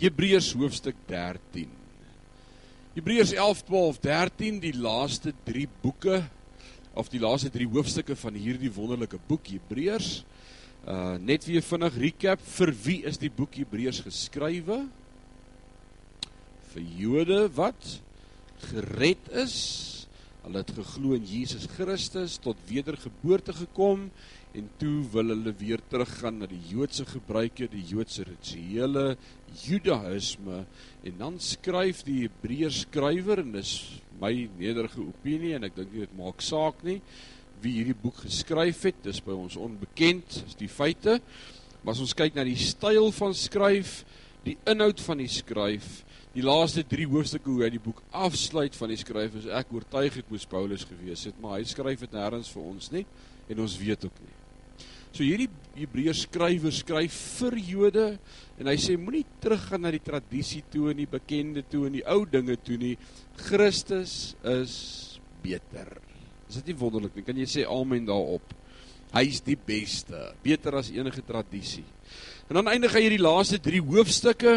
Hebreërs hoofstuk 13. Hebreërs 11, 12, 13, die laaste 3 boeke of die laaste 3 hoofstukke van hierdie wonderlike boek Hebreërs. Uh net weer vinnig recap, vir wie is die boek Hebreërs geskrywe? Vir Jode wat gered is. Hulle het geglo in Jesus Christus tot wedergeboorte gekom en toe wil hulle weer teruggaan na die Joodse gebruike, die Joodse rituele, Judaïsme en dan skryf die Hebreërs skrywer en dis my nederige opinie en ek dink dit maak saak nie wie hierdie boek geskryf het, dis by ons onbekend, is die feite. Maar as ons kyk na die styl van skryf, die inhoud van die skryf, die laaste 3 hoofstukke hoe hy die boek afsluit van die skryf, is ek oortuig het moes Paulus gewees het, maar hy skryf dit nêrens vir ons nie en ons weet ook nie. So hierdie Hebreërs skrywer skryf vir Jode en hy sê moenie teruggaan na die tradisie toe en die bekende toe en die ou dinge toe nie. Christus is beter. Is dit nie wonderlik nie? Kan jy sê amen daarop? Hy is die beste, beter as enige tradisie. En dan eindig hy hierdie laaste 3 hoofstukke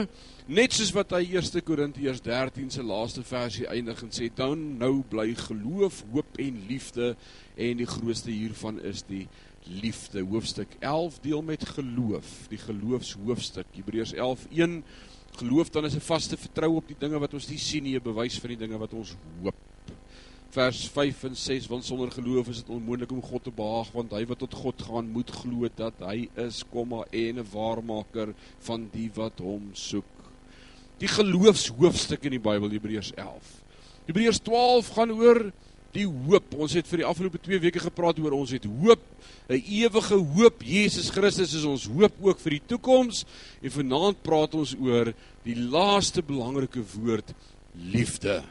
net soos wat hy 1 Korintiërs 13 se laaste versie eindig en sê dan nou bly geloof, hoop en liefde en die grootste hiervan is die liefde. Hoofstuk 11 deel met geloof, die geloofshoofstuk. Hebreërs 11:1 geloof dan is 'n vaste vertroue op die dinge wat ons nie sien nie, 'n bewys van die dinge wat ons hoop. Vers 5 en 6 want sonder geloof is dit onmoontlik om God te behaag want hy wat tot God gaan moet glo dat hy is, komma en 'n waarmaker van die wat hom soek. Die geloofshoofstuk in die Bybel Hebreërs 11. Hebreërs 12 gaan oor die hoop. Ons het vir die afgelope 2 weke gepraat oor ons het hoop, 'n ewige hoop. Jesus Christus is ons hoop ook vir die toekoms. En vanaand praat ons oor die laaste belangrike woord, liefde.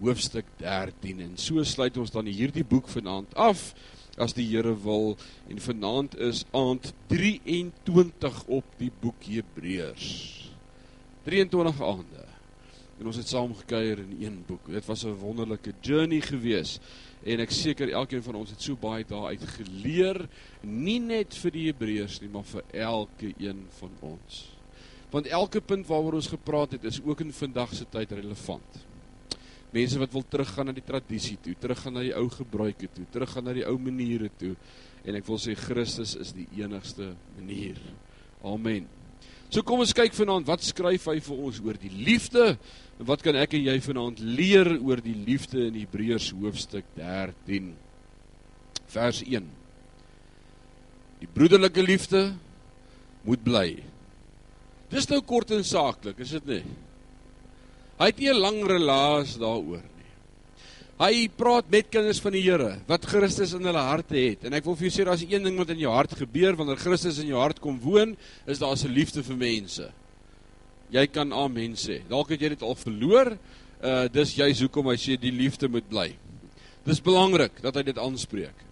Hoofstuk 13 en so sluit ons dan hierdie boek vanaand af as die Here wil en vanaand is aand 23 op die boek Hebreërs. 23 aande en ons het saam gekuier in een boek. Dit was 'n wonderlike journey gewees en ek seker elkeen van ons het so baie daaruit geleer, nie net vir die Hebreërs nie, maar vir elke een van ons. Want elke punt waaroor ons gepraat het is ook in vandag se tyd relevant. Mense wat wil teruggaan na die tradisie toe, teruggaan na die ou gebruike toe, teruggaan na die ou maniere toe en ek wil sê Christus is die enigste manier. Amen. So kom ons kyk vanaand wat skryf hy vir ons oor die liefde En wat kan ek en jy vanaand leer oor die liefde in Hebreërs hoofstuk 13 vers 1? Die broederlike liefde moet bly. Dis nou kort en saaklik, is dit nie? Hy het nie 'n lang relaas daaroor nie. Hy praat met kinders van die Here wat Christus in hulle harte het. En ek wil vir jou sê daar's een ding wat in jou hart gebeur wanneer Christus in jou hart kom woon, is daar 'n liefde vir mense jy kan amen sê. Dalk het jy dit al verloor. Uh dis juist hoekom hy sê die liefde moet bly. Dis belangrik dat hy dit aanspreek.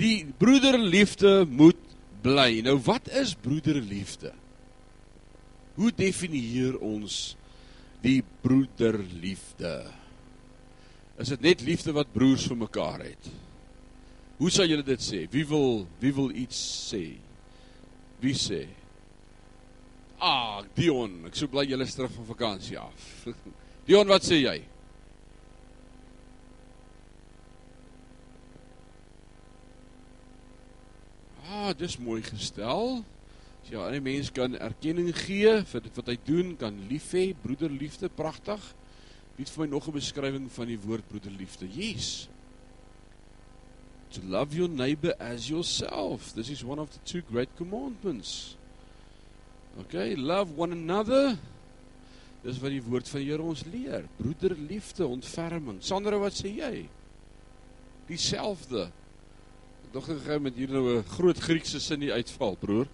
Die broederliefde moet bly. Nou wat is broederliefde? Hoe definieer ons die broederliefde? Is dit net liefde wat broers vir mekaar het? Hoe sal julle dit sê? Wie wil wie wil iets sê? Wie sê? Ah, Dion, ek sou bly julle terug van vakansie af. Dion, wat sê jy? Ah, dis mooi gestel. As jy 'n mens kan erkenning gee vir dit wat hy doen, kan lief hê, broederliefde, pragtig. Wie het vir my nog 'n beskrywing van die woord broederliefde? Yes. To love your neighbor as yourself. This is one of the two great commandments. Okay, love one another. Dis wat die woord van die Here ons leer. Broederliefde, ontferming. Sandra, wat sê jy? Dieselfde. Ek dog ek gaan met hier nou 'n groot Griekse sin nie uitval, broer.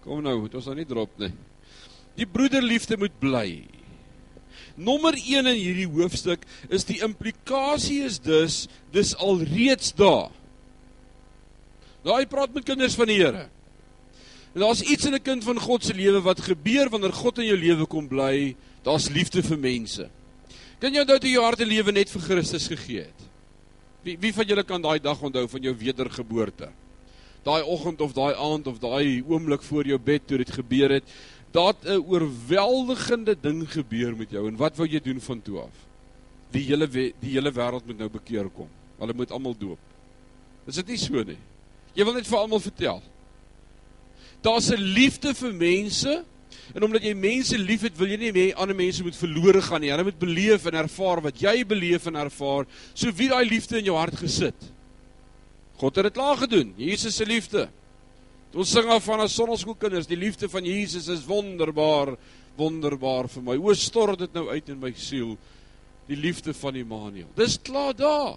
Kom nou, moet ons nou nie drop nie. Die broederliefde moet bly. Nommer 1 in hierdie hoofstuk is die implikasie is dus dis alreeds daar. Daai praat met kinders van die Here. En daar's iets in 'n kind van God se lewe wat gebeur wanneer God in jou lewe kom bly. Daar's liefde vir mense. Kan jy onthou toe jy harte lewe net vir Christus gegee het? Wie wie van julle kan daai dag onthou van jou wedergeboorte? Daai oggend of daai aand of daai oomblik voor jou bed toe dit gebeur het. Dat 'n oorweldigende ding gebeur met jou en wat wou jy doen van toe af? Die hele die hele wêreld moet nou bekeer kom. Hulle moet almal doop. Is dit nie so nie? Jy wil net vir almal vertel. Daar's 'n liefde vir mense en omdat jy mense liefhet, wil jy nie hê ander mense moet verlore gaan nie. Hulle moet beleef en ervaar wat jy beleef en ervaar. So wie daai liefde in jou hart gesit. God het dit klaar gedoen. Jesus se liefde. Ons sing af van as sonneskoolkinders, die liefde van Jesus is wonderbaar, wonderbaar vir my. O stort dit nou uit in my siel, die liefde van Immanuel. Dis klaar daar.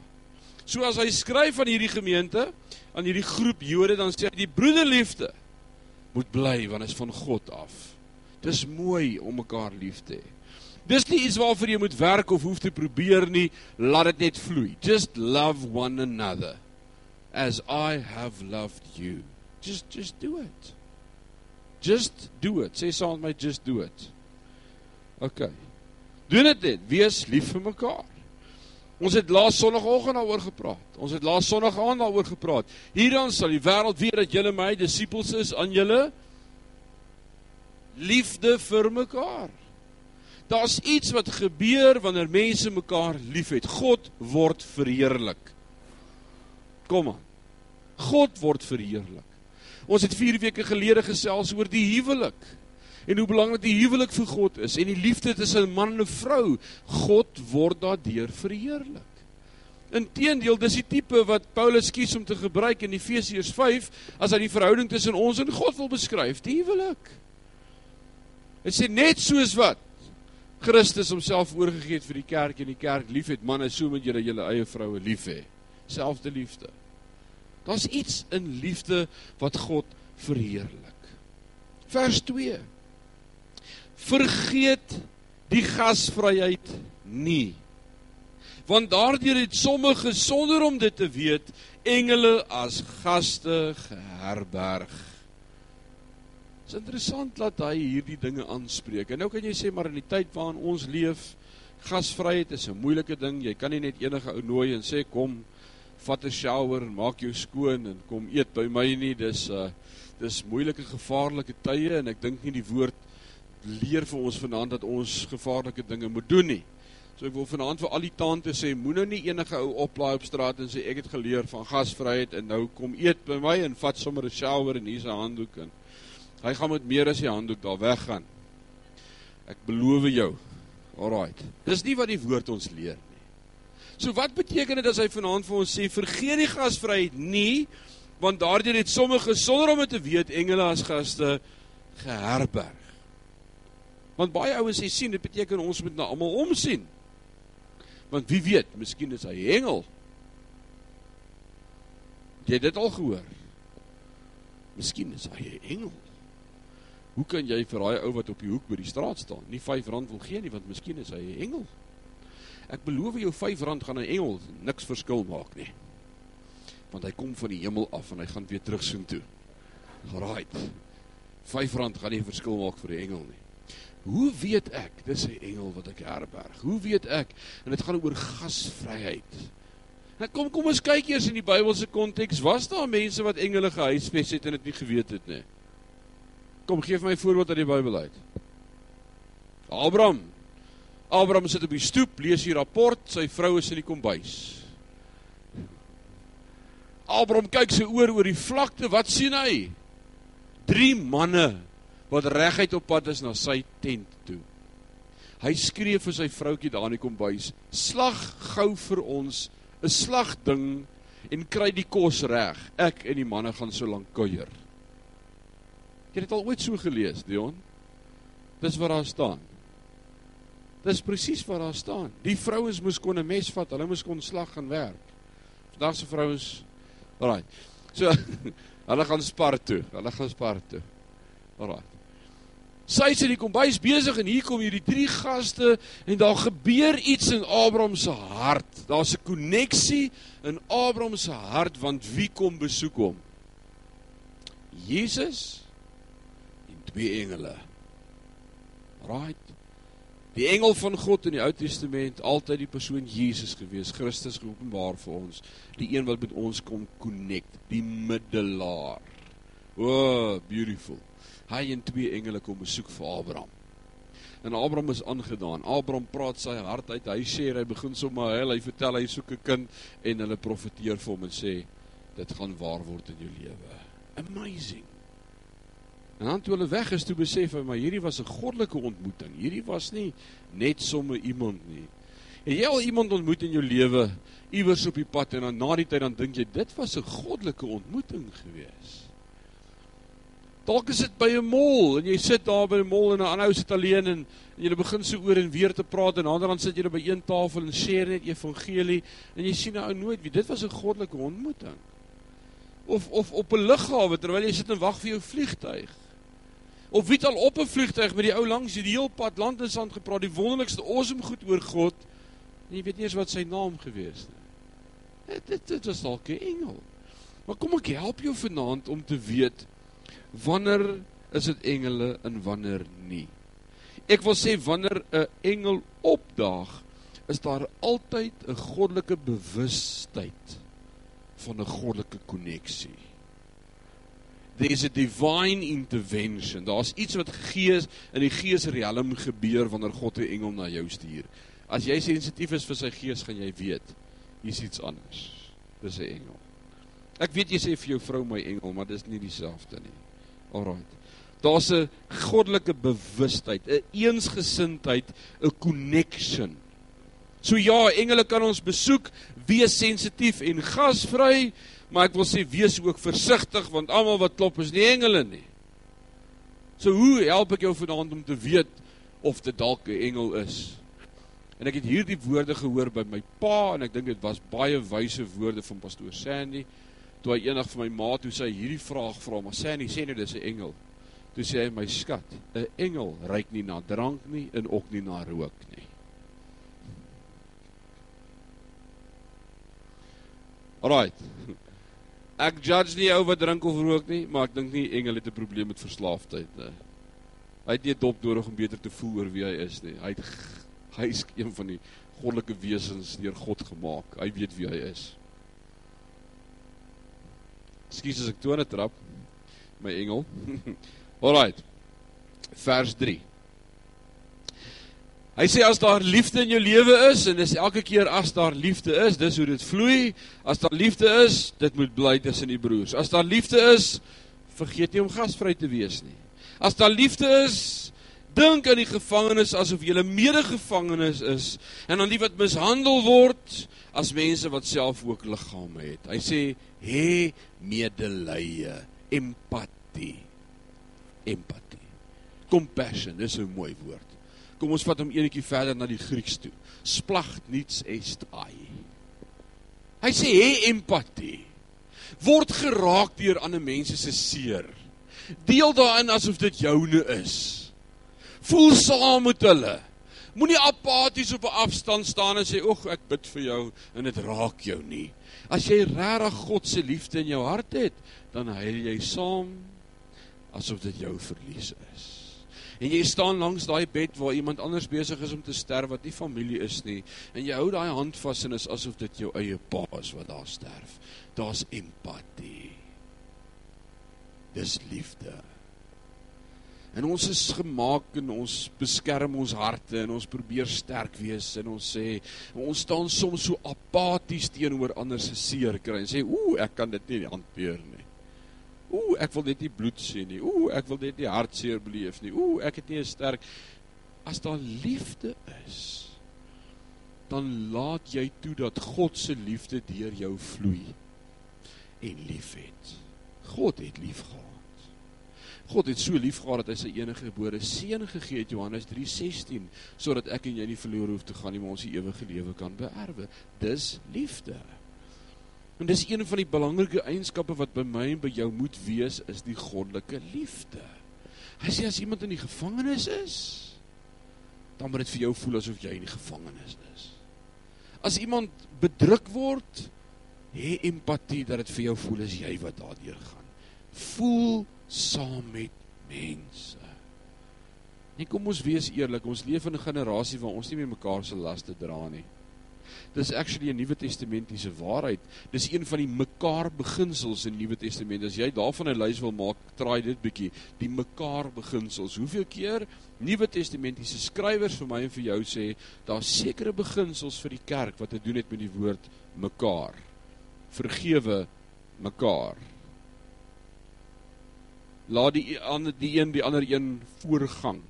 So as hy skryf aan hierdie gemeente, aan hierdie groep Jode, dan sê hy die broederliefde moet bly want dit is van God af. Dis mooi om mekaar lief te hê. Dis nie iets waarvoor jy moet werk of hoef te probeer nie, laat dit net vloei. Just love one another as I have loved you. Just just do it. Just do it. Sê saam met my just do it. OK. Doen dit net. Wees lief vir mekaar. Ons het laas sonoggend daaroor gepraat. Ons het laas sonogg aan daaroor gepraat. Hierdan sal die wêreld weet dat julle my disippels is aan julle liefde vir mekaar. Daar's iets wat gebeur wanneer mense mekaar liefhet. God word verheerlik. Kom aan. God word verheerlik. Ons het 4 weke gelede gesels oor die huwelik en hoe belangrik die huwelik vir God is en die liefde tussen 'n man en 'n vrou. God word daardeur verheerlik. Inteendeel, dis die tipe wat Paulus kies om te gebruik in Efesiërs 5 as hy die verhouding tussen ons en God wil beskryf, die huwelik. Hy sê net soos wat Christus homself oorgegee het vir die kerk en die kerk liefhet manne, so moet julle julle eie vroue lief hê. Selfde liefde. Daar's iets in liefde wat God verheerlik. Vers 2. Vergeet die gasvryheid nie. Want daardeur het sommige sonder om dit te weet engele as gaste geherberg. Dit is interessant dat hy hierdie dinge aanspreek. En nou kan jy sê maar in die tyd waarin ons leef, gasvryheid is 'n moeilike ding. Jy kan nie net enige ou nooi en sê kom vat 'n shower en maak jou skoon en kom eet by my nie. Dis uh dis moeilike gevaarlike tye en ek dink nie die woord leer vir ons vanaand dat ons gevaarlike dinge moet doen nie. So ek wil vanaand vir al die tante sê moenie nou nie enige ou oplaai op straat en sê ek het geleer van gasvryheid en nou kom eet by my en vat sommer 'n shower en hier's 'n handdoek en hy gaan met meer as die handdoek daar weggaan. Ek beloof jou. Alraight. Dis nie wat die woord ons leer So wat beteken dit as hy vanaand vir ons sê vergeet die gasvryheid nie want daardeur het sommige sonder om dit te weet engele as gaste geherberg. Want baie ouens sê sien dit beteken ons moet na almal omsien. Want wie weet, miskien is hy engel. Jy het dit al gehoor. Miskien is hy 'n engel. Hoe kan jy vir daai ou wat op die hoek by die straat staan, nie R5 wil gee nie want miskien is hy 'n engel? Ek beloof jou R5 gaan 'n engel niks verskil maak nie. Want hy kom van die hemel af en hy gaan weer terug soen toe. Right. R5 gaan nie verskil maak vir die engel nie. Hoe weet ek dis 'n engel wat ek herberg? Hoe weet ek? En dit gaan oor gasvryheid. Nou kom kom ons kyk eers in die Bybelse konteks. Was daar mense wat engele gehuisves het en dit nie geweet het nie? Kom gee vir my voorbeeld uit die Bybel uit. Abraham, Abraham sit op die stoep, lees die rapport, sy vrou is in die kombuis. Abraham kyk sy oor oor die vlakte, wat sien hy? Drie manne wat reguit op pad is na sy tent toe. Hy skree vir sy vroutjie daar in die kombuis: "Slag gou vir ons 'n slagding en kry die kos reg. Ek en die manne gaan so lank kuier." Jy het dit al ooit so gelees, Dion? Dis wat daar staan. Dis presies wat daar staan. Die vrouens moes kon 'n mes vat, hulle moes kon slag gaan werk. Vandag se vrouens, alraai. So hulle gaan spar toe. Hulle gaan spar toe. Alraai. Sy sê die kombuis besig en hier kom hierdie drie gaste en daar gebeur iets in Abraham se hart. Daar's 'n koneksie in Abraham se hart want wie kom besoek hom? Jesus en twee engele. Right. Die engel van God in die Ou Testament altyd die persoon Jesus gewees, Christus geopenbaar vir ons, die een wat met ons kom connect, die middelaar O, oh, beautiful. Hy en twee engele kom besoek vir Abraham. En Abraham is aangedaan. Abraham praat sy hart uit. Hy sê hy begin sommer hy, hy vertel hy soek 'n kind en hulle profeteer vir hom en sê dit gaan waar word in jou lewe. Amazing. En dan toe hulle weg is, toe besef hy maar hierdie was 'n goddelike ontmoeting. Hierdie was nie net sommer iemand nie. Het jy al iemand ontmoet in jou lewe iewers op die pad en dan na die tyd dan dink jy dit was 'n goddelike ontmoeting gewees? Dalk is dit by 'n mall en jy sit daar by 'n mall en 'n ander ou sit alleen en, en jy begin so oor en weer te praat en ander dan sit jy by een tafel en share net evangelie en jy sien nou nooit wie dit was 'n goddelike ontmoeting. Of of op 'n lughawe terwyl jy sit en wag vir jou vliegtyg. Of wie het al op 'n vliegtyg met die ou langs die heel pad land en sand gepraat, die wonderlikste awesome goed oor God. En jy weet nie eens wat sy naam gewees het nie. Dit dit was dalk 'n engel. Maar kom ek help jou vanaand om te weet wanneer is dit engele en wanneer nie. Ek wil sê wanneer 'n engel opdaag, is daar altyd 'n goddelike bewustheid van 'n goddelike koneksie. There's a divine intervention. Daar's iets wat gees in die geesrealm gebeur wanneer God 'n engel na jou stuur. As jy sensitief is vir sy gees, gaan jy weet hier's iets anders. Dis 'n engel. Ek weet jy sê vir jou vrou my engel, maar dis nie dieselfde nie. Alraight. Daar's 'n goddelike bewustheid, 'n eensgesindheid, 'n connection. So ja, engele kan ons besoek, wees sensitief en gasvry, maar ek wil sê wees ook versigtig want almal wat klop is nie engele nie. So hoe help ek jou vanaand om te weet of dit dalk 'n engel is? En ek het hierdie woorde gehoor by my pa en ek dink dit was baie wyse woorde van pastoor Sandy. Toe hy eendag vir my ma toe sê hierdie vraag vra, maar Sandy sê net dis 'n engel. Toe sê hy my skat, 'n engel ruik nie na drank nie en ook nie na rook nie. Alrite. Ek judge nie ou wat drink of rook nie, maar ek dink nie engel het 'n probleem met verslaafdheid nie. Hy het nie dop nodig om beter te voel oor wie hy is nie. Hy het Hy is een van die goddelike wesens deur God gemaak. Hy weet wie hy is. Ekskuus as ek tone trap my engel. Alrite. Vers 3. Hy sê as daar liefde in jou lewe is en dis elke keer as daar liefde is, dis hoe dit vloei. As daar liefde is, dit moet bly tussen die broers. As daar liefde is, vergeet nie om gasvry te wees nie. As daar liefde is, Dink aan die gevangenes asof jy 'n medegevangenes is en aan die wat mishandel word as mense wat self ook liggame het. Hy sê hê medelee, empatie. Empatie. Compassion, dis 'n mooi woord. Kom ons vat hom eenetjie verder na die Grieks toe. Splagt niets est ai. Hy sê hê empatie. Word geraak deur ander mense se seer. Deel daarin asof dit joune is voel saam met hulle. Moenie apaties op 'n afstand staan en sê, "Ag, ek bid vir jou en dit raak jou nie." As jy regtig God se liefde in jou hart het, dan huil jy saam asof dit jou verlies is. En jy staan langs daai bed waar iemand anders besig is om te sterf wat nie familie is nie, en jy hou daai hand vas en is asof dit jou eie pa is wat daar sterf. Daar's empatie. Dis liefde. En ons is gemaak en ons beskerm ons harte en ons probeer sterk wees en ons sê ons staan soms so apaties teenoor ander se seer kry en sê ooh ek kan dit nie hanteer nie. Ooh ek wil net nie bloed sien nie. Ooh ek wil net nie hartseer beleef nie. Ooh ek het nie 'n sterk as daar liefde is dan laat jy toe dat God se liefde deur jou vloei en liefhet. God het lief gehad. God het so lief gehad dat hy sy enige gebore seun gegee het Johannes 3:16 sodat ek en jy nie verlore hoef te gaan nie maar ons die ewige lewe kan beerwe. Dis liefde. En dis een van die belangrike eienskappe wat by my en by jou moet wees is die goddelike liefde. Hy sê as iemand in die gevangenis is, dan moet dit vir jou voel asof jy in die gevangenis is. As iemand bedruk word, hê empatie dat dit vir jou voel as jy wat daardeur gaan. Voel saam met mense. Nee, kom ons wees eerlik, ons leef in 'n generasie waar ons nie meer mekaar se laste dra nie. Dis actually 'n Nuwe Testamentiese waarheid. Dis een van die mekaar beginsels in die Nuwe Testament. As jy daarvan 'n lys wil maak, traai dit bietjie, die mekaar beginsels. Hoeveel keer Nuwe Testamentiese skrywers vir my en vir jou sê, daar's sekere beginsels vir die kerk wat te doen het met die woord mekaar. Vergewe mekaar. Laat die ander die een die ander een voorgang.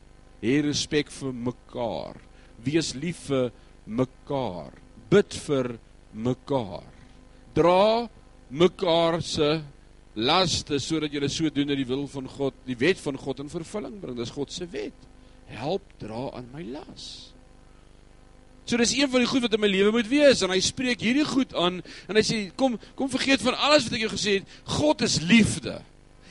Hê respek vir mekaar. Wees lief vir mekaar. Bid vir mekaar. Dra mekaar se laste sodat julle so doen dat die wil van God, die wet van God in vervulling bring. Dis God se wet. Help dra aan my las. So dis een van die goed wat in my lewe moet wees en hy spreek hierdie goed aan en hy sê kom kom vergeet van alles wat ek jou gesê het. God is liefde.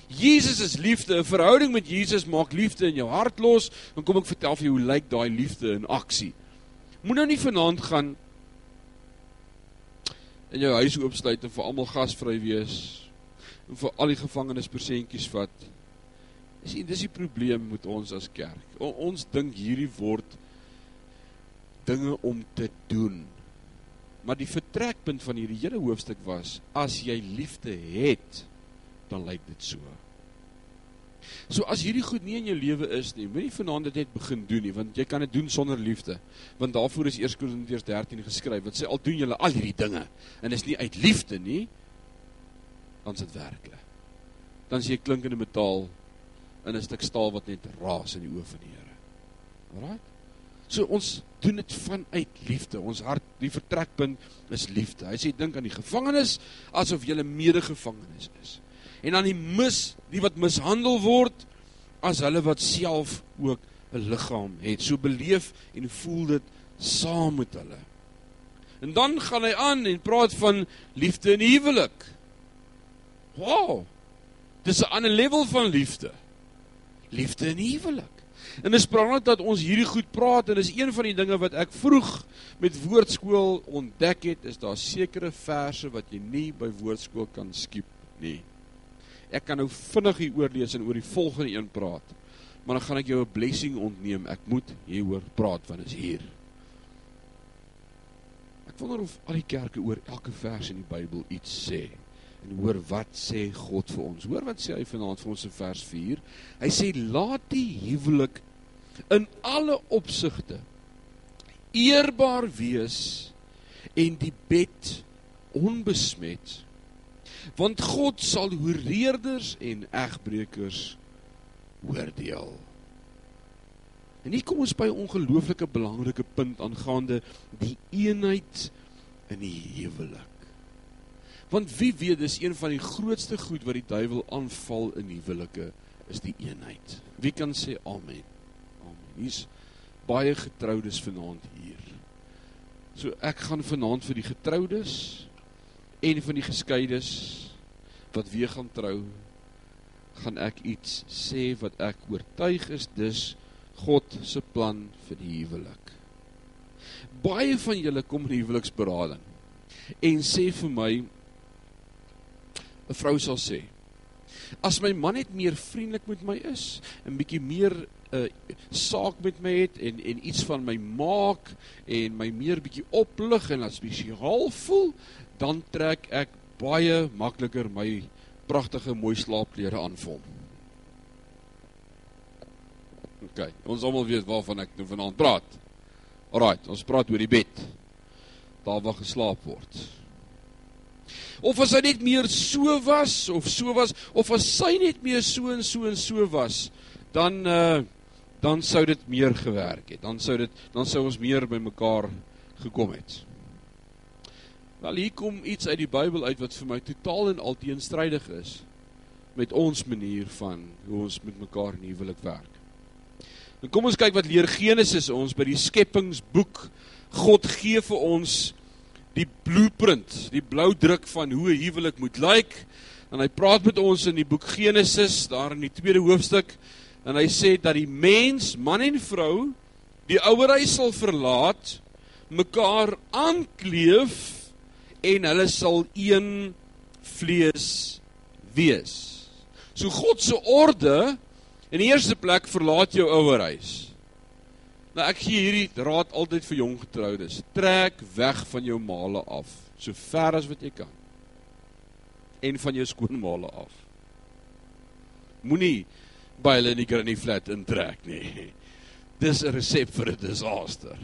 Jesus is liefde. 'n Verhouding met Jesus maak liefde in jou hart los. Dan kom ek vertel vir jou hoe lyk daai liefde in aksie. Moet nou nie vanaand gaan in jou huis oopsluit en vir almal gasvry wees en vir al die gevangenes persentjies vat. Dis dis die probleem met ons as kerk. O, ons dink hierdie word dinge om te doen. Maar die vertrekpunt van hierdie hele hoofstuk was as jy liefde het, dan lyk dit so. So as hierdie goed nie in jou lewe is nie, moenie vanaand dit net begin doen nie, want jy kan dit doen sonder liefde. Want daarvoor is 1 Korintiërs 13 geskryf wat sê al doen julle al hierdie dinge en is nie uit liefde nie, dan is dit werklik. Dan is jy klinkende metaal in 'n stuk staal wat net raas in die oë van die Here. Alraai? So ons doen dit vanuit liefde. Ons hart, die vertrekpunt is liefde. Hy sê dink aan die gevangenes asof jy 'n medegevangenes is en dan die mis die wat mishandel word as hulle wat self ook 'n liggaam het. So beleef en voel dit saam met hulle. En dan gaan hy aan en praat van liefde in huwelik. Wow. Dis 'n ander level van liefde. Liefde in huwelik. En dis belangrik dat ons hierdie goed praat en dis een van die dinge wat ek vroeg met woordskool ontdek het, is daar sekere verse wat jy nie by woordskool kan skiep nie. Ek kan nou vinnig hier oorlees en oor die volgende een praat. Maar dan gaan ek jou 'n blessing ontneem. Ek moet hieroor praat want is hier. Ek wonder of al die kerke oor elke vers in die Bybel iets sê. En hoor wat sê God vir ons. Hoor wat sê hy vanaand vir ons in vers 4. Hy sê laat die huwelik in alle opsigte eerbaar wees en die bed onbesmet want God sal hoereerders en egbreekers oordeel. En hier kom ons by 'n ongelooflike belangrike punt aangaande die eenheid in die huwelik. Want wie weet dis een van die grootste goed wat die duiwel aanval in huwelike is die eenheid. Wie kan sê amen? Amen. Hier's baie getroudes vanaand hier. So ek gaan vanaand vir die getroudes en van die geskeides wat weer gaan trou gaan ek iets sê wat ek oortuig is dis God se plan vir die huwelik. Baie van julle kom in huweliksberading en sê vir my 'n vrou sal sê as my man net meer vriendelik met my is en bietjie meer 'n uh, eh, saak met my het en en iets van my maak en my meer bietjie oplig en as spesiaal voel dan trek ek baie makliker my pragtige mooi slaapklere aan vir hom. OK, ons almal weet waarvan ek nou vanaand praat. Alraai, ons praat oor die bed. Daar waar geslaap word. Of as hy net meer so was of so was of as sy net meer so en so en so was, dan uh dan sou dit meer gewerk het. Dan sou dit dan sou ons meer by mekaar gekom het. Wel hier kom iets uit die Bybel uit wat vir my totaal en al teenstrydig is met ons manier van hoe ons met mekaar in huwelik werk. Dan kom ons kyk wat leer Genesis ons by die skepingsboek. God gee vir ons die blueprint, die blou druk van hoe 'n huwelik moet lyk. En hy praat met ons in die boek Genesis, daar in die tweede hoofstuk, en hy sê dat die mens, man en vrou, die ouerhuis sal verlaat, mekaar aankleef en hulle sal een vlees wees. So God se orde in die eerste plek verlaat jou ouerhuis. Nou ek gee hierdie raad altyd vir jong getroudes. Trek weg van jou male af, so ver as wat jy kan. En van jou skoonmale af. Moenie by hulle in die granny flat intrek nie. Dis 'n resep vir 'n disaster.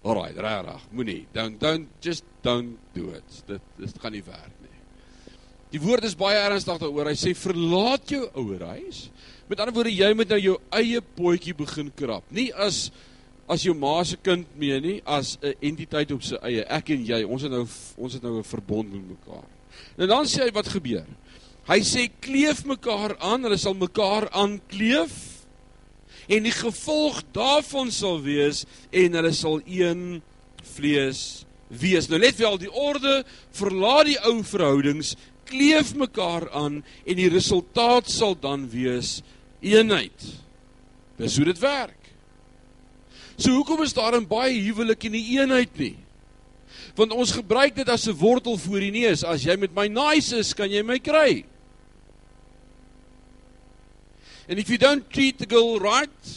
Alraai, regtig, moenie. Don't don't just don't do it. Dit dit gaan nie werk nie. Die woord is baie ernstig daaroor. Hy sê verlaat jou ouer huis. Met ander woorde, jy moet nou jou eie potjie begin krap. Nie as as jou ma se kind mee nie, as 'n entiteit op sy eie. Ek en jy, ons het nou ons het nou 'n verbond met mekaar. En dan sê hy wat gebeur? Hy sê kleef mekaar aan, hulle sal mekaar aankleef. En die gevolg daarvan sal wees en hulle sal een vlees wees. Nou let wel die orde, verlaat die ou verhoudings, kleef mekaar aan en die resultaat sal dan wees eenheid. Dis hoe dit werk. So hoekom is daar in baie huwelike nie eenheid nie? Want ons gebruik dit as 'n wortel voor die neus. As jy met my nice is, kan jy my kry. And if you don't treat the girl right,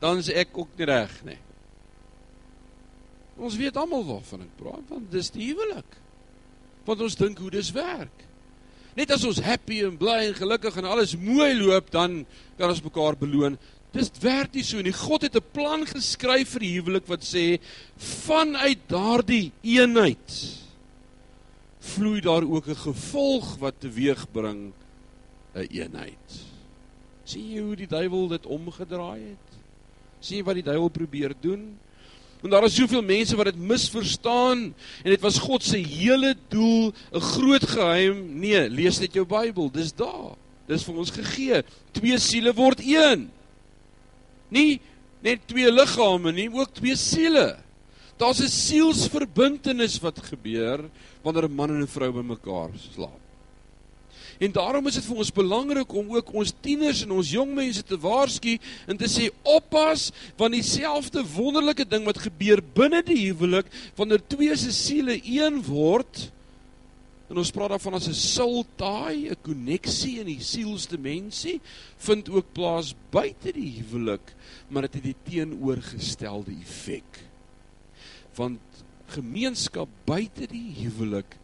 dan is ek ook nie reg nie. Ons weet almal waarvan ek praat, want dis die huwelik. Want ons dink hoe dis werk. Net as ons happy en bly en gelukkig en alles mooi loop, dan kan ons mekaar beloon. Dis werk nie so nie. God het 'n plan geskryf vir die huwelik wat sê vanuit daardie eenheid vloei daar ook 'n gevolg wat teweegbring 'n eenheid. Sien jy hoe die duiwel dit omgedraai het? Sien jy wat die duiwel probeer doen? Want daar is soveel mense wat dit misverstaan en dit was God se hele doel, 'n groot geheim. Nee, lees net jou Bybel, dis daar. Dis vir ons gegee. Twee siele word een. Nie net twee liggame nie, ook twee siele. Daar's 'n sielsverbintenis wat gebeur wanneer 'n man en 'n vrou bymekaar slaap. En daarom is dit vir ons belangrik om ook ons tieners en ons jong mense te waarsku en te sê oppas want dieselfde wonderlike ding wat gebeur binne die huwelik wanneer twee se siele een word en ons praat daarvan as 'n soul tie, 'n koneksie in die sielsdimensie vind ook plaas buite die huwelik, maar dit het die teenoorgestelde effek. Want gemeenskap buite die huwelik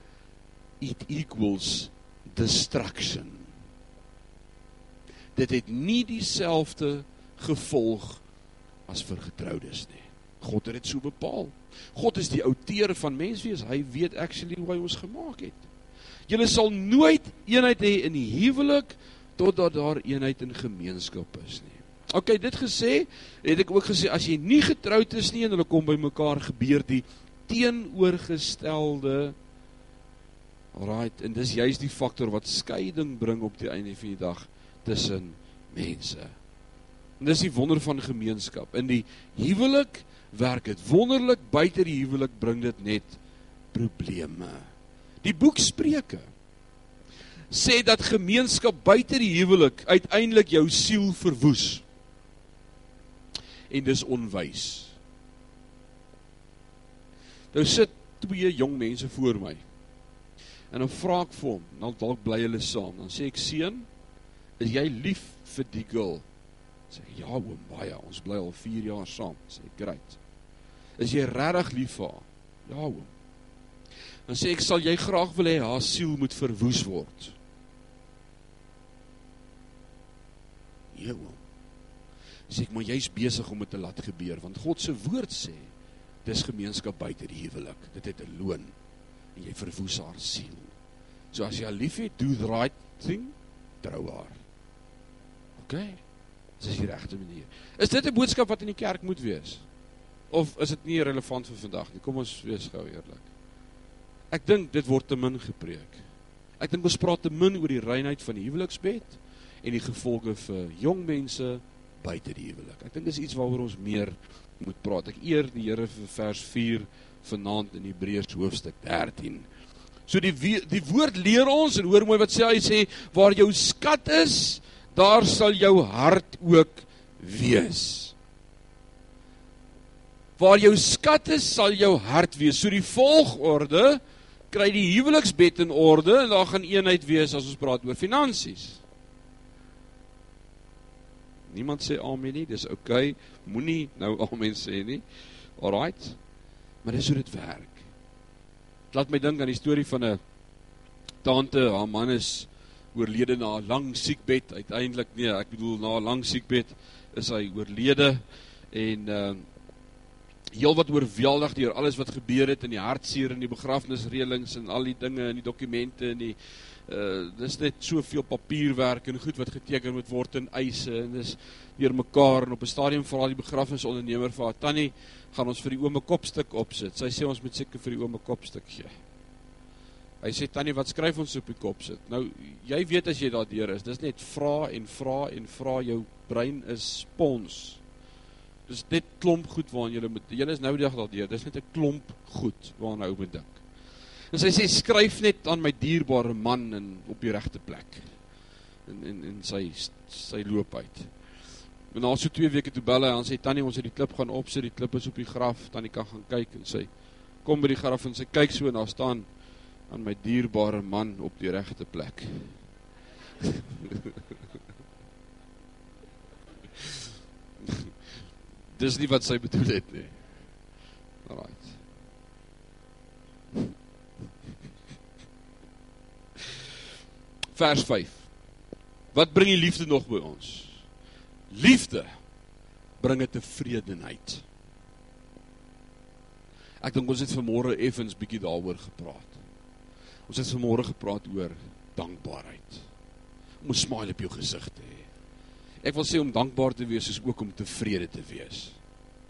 it equals destruction. Dit het nie dieselfde gevolg as vir getroudes nie. God het dit so bepaal. God is die outeur van menswees. Hy weet actually hoe hy ons gemaak het. Julle sal nooit eenheid hê in die huwelik totdat daar eenheid in gemeenskap is nie. OK, dit gesê, het ek ook gesê as jy nie getroud is nie en hulle kom by mekaar gebeur die teenoorgestelde Alraight, en dis juist die faktor wat skeiding bring op die einde van die dag tussen mense. En dis die wonder van gemeenskap. In die huwelik werk dit wonderlik, buite die huwelik bring dit net probleme. Die boek Spreuke sê dat gemeenskap buite die huwelik uiteindelik jou siel verwoes. En dis onwys. Nou sit twee jong mense voor my. En dan vra ek vir hom, dan dalk bly hulle saam. Dan sê ek: "Seun, is jy lief vir die girl?" Sê ja, oom, baie. Ons bly al 4 jaar saam. Sê great. Is jy regtig lief vir haar? Ja, oom. Dan sê ek: "Sal jy graag wil hê haar siel moet verwoes word?" Ja, oom. Sê ek: "Maar jy's besig om dit te laat gebeur, want God se woord sê dis gemeenskap buite die huwelik. Dit het 'n loon." En jy verwoes haar siel. So as jy haar liefhet, do the right thing, trou haar. OK? Dis die regte manier. Is dit 'n boodskap wat in die kerk moet wees? Of is dit nie relevant vir vandag nie? Kom ons wees gou eerlik. Ek dink dit word te min gepreek. Ek dink ons praat te min oor die reinheid van die huweliksbed en die gevolge vir jong mense buite die huwelik. Ek dink dis iets waaroor ons meer moet praat. Ek eer die Here vir vers 4 vanaand in Hebreërs hoofstuk 13. So die die woord leer ons en hoor mooi wat sê hy sê waar jou skat is, daar sal jou hart ook wees. Waar jou skat is, sal jou hart wees. So die volgorde kry die huweliksbed in orde en daar gaan eenheid wees as ons praat oor finansies. Niemand sê amen nie. Dis oukei. Okay. Moenie nou amen sê nie. Alraight. Maar dis hoe dit werk. Laat my dink aan die storie van 'n tante, haar man is oorlede na 'n lang siekbed. Uiteindelik nee, ek bedoel na 'n lang siekbed is hy oorlede en ehm uh, heel wat oorweldig deur alles wat gebeur het in die hartseer en die begrafnisreëlings en al die dinge en die dokumente en die uh dis net soveel papierwerk en goed wat geteken moet word in eise en dis deur mekaar en op 'n stadium vra die begrafnisondernemer vir haar tannie gaan ons vir die oome kopstuk opsit. Sy sê ons moet seker vir die oome kopstuk gee. Hy sê tannie, wat skryf ons op die kop sit? Nou, jy weet as jy daardeur is, dis net vra en vra en vra jou brein is spons. Dis net klomp goed waaraan jy moet jy is nou die dag daardeur. Dis net 'n klomp goed waaraan ou moet dink. En sy sê skryf net aan my dierbare man en op die regte plek. En en en sy sy loop uit. En na so 2 weke toe bel hy en sê tannie, ons het die klip gaan opsit, die klip is op die graf, tannie kan gaan kyk en sy kom by die graf en sy kyk so en daar staan aan my dierbare man op die regte plek. Dis nie wat sy bedoel het nie. Alrite. Vers 5. Wat bring die liefde nog by ons? Liefde bring 'n tevredenheid. Ek dink ons het vanmôre effens bietjie daaroor gepraat. Ons het vanmôre gepraat oor dankbaarheid. Om 'n smile op jou gesig te hê. Ek wil sê om dankbaar te wees is ook om tevrede te wees.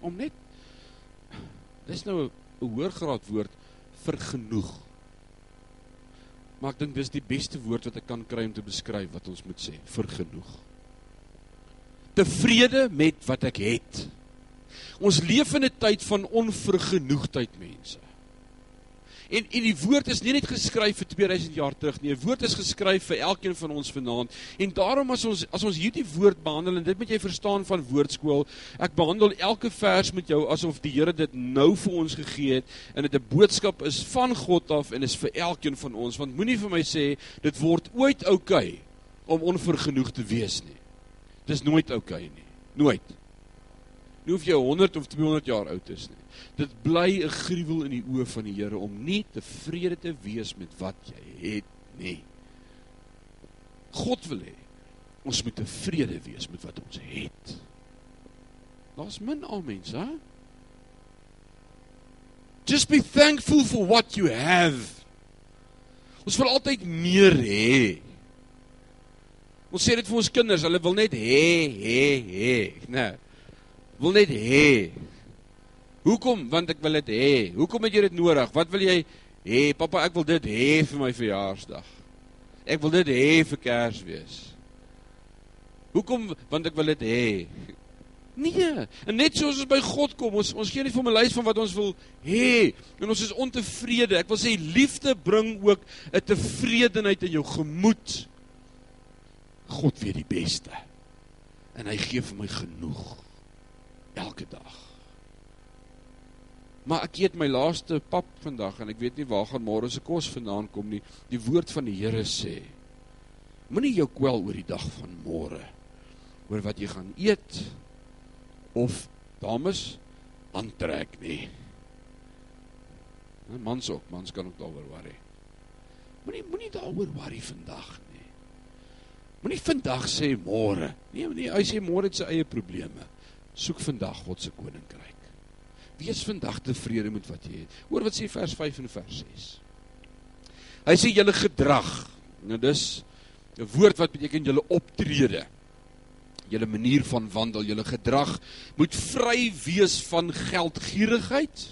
Om net Dis nou 'n hoër graad woord vir genoeg. Maar ek dink dis die beste woord wat ek kan kry om te beskryf wat ons moet sê, vir genoeg. Tevrede met wat ek het. Ons leef in 'n tyd van onvergenoegdheid, mense. En en die woord is nie net geskryf vir 2000 jaar terug nie. Die woord is geskryf vir elkeen van ons vanaand. En daarom as ons as ons hierdie woord behandel en dit moet jy verstaan van woordskool, ek behandel elke vers met jou asof die Here dit nou vir ons gegee het en dit 'n boodskap is van God af en is vir elkeen van ons. Want moenie vir my sê dit word ooit oukei okay om onvergenoeg te wees nie. Dis nooit oukei okay nie. Nooit. Nie of jy 100 of 200 jaar oud is nie. Dit bly 'n gruwel in die oë van die Here om nie tevrede te wees met wat jy het nie. God wil hê ons moet tevrede wees met wat ons het. Daar's min almens, hè? Just be thankful for what you have. Ons wil altyd meer hê. Ons sê dit vir ons kinders, hulle wil net hê, hê, hê, né? Nee wil net hê. Hoekom? Want ek wil dit hê. Hoekom het jy dit nodig? Wat wil jy hê? Pappa, ek wil dit hê vir my verjaarsdag. Ek wil dit hê vir Kersfees. Hoekom? Want ek wil dit hê. Nee, en net soos ons by God kom, ons ons gee nie vir 'n lys van wat ons wil hê en ons is ontevrede. Ek wil sê liefde bring ook 'n tevredenheid in jou gemoed. God weet die beste. En hy gee vir my genoeg elke dag. Maar ek eet my laaste pap vandag en ek weet nie waar gaan môre se kos vandaan kom nie. Die woord van die Here sê: Moenie jou kwel oor die dag van môre oor wat jy gaan eet of dames aantrek nie. Nou mans ook, mans kan ook daaroor worry. Moenie moenie daaroor worry vandag nie. Moenie vandag sê môre. Nee, nee, hy sê môre het sy eie probleme soek vandag God se koninkryk. Wees vandag tevrede met wat jy het. Hoor wat sê vers 5 en vers 6. Hy sê julle gedrag. Nou dis 'n woord wat beteken julle optrede. Julle manier van wandel, julle gedrag moet vry wees van geldgierigheid.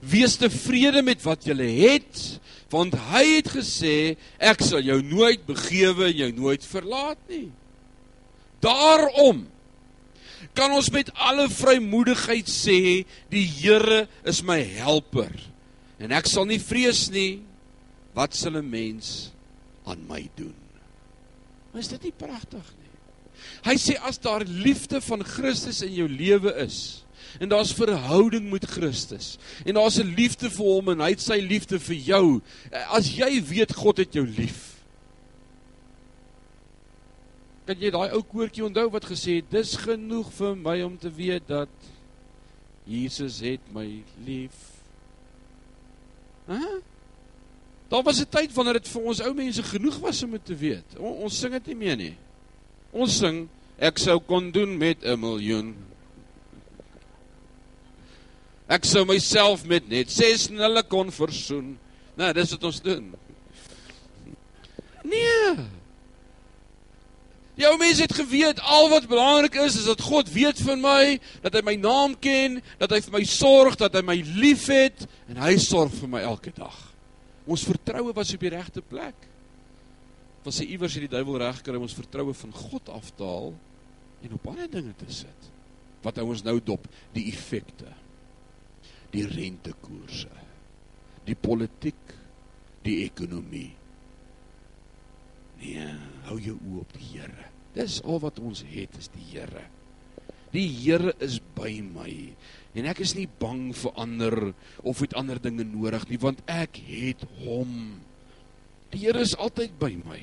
Wees tevrede met wat jy het, want hy het gesê ek sal jou nooit begewe en jou nooit verlaat nie. Daarom kan ons met alle vrymoedigheid sê die Here is my helper en ek sal nie vrees nie. Wat sal 'n mens aan my doen? Maar is dit nie pragtig nie? Hy sê as daar liefde van Christus in jou lewe is en daar's verhouding met Christus en daar's 'n liefde vir hom en hy het sy liefde vir jou as jy weet God het jou lief Kan jy daai ou koortjie onthou wat gesê het dis genoeg vir my om te weet dat Jesus het my lief. Hæ? Daar was 'n tyd wanneer dit vir ons ou mense genoeg was om dit te weet. O, ons sing dit nie meer nie. Ons sing ek sou kon doen met 'n miljoen. Ek sou myself met net 6 nulle kon versoen. Nou, dis wat ons doen. Nee. Die ou mense het geweet al wat belangrik is is dat God weet van my, dat hy my naam ken, dat hy vir my sorg, dat hy my liefhet en hy sorg vir my elke dag. Ons vertroue was op die regte plek. Was hy iewers het die duiwel reg kry om ons vertroue van God af te haal en op ander dinge te sit. Wat hou ons nou dop? Die effekte. Die rentekoerse. Die politiek, die ekonomie. Nee, hou jou oë op die Here. Dis al wat ons het, is die Here. Die Here is by my en ek is nie bang vir ander of het ander dinge nodig nie want ek het hom. Die Here is altyd by my.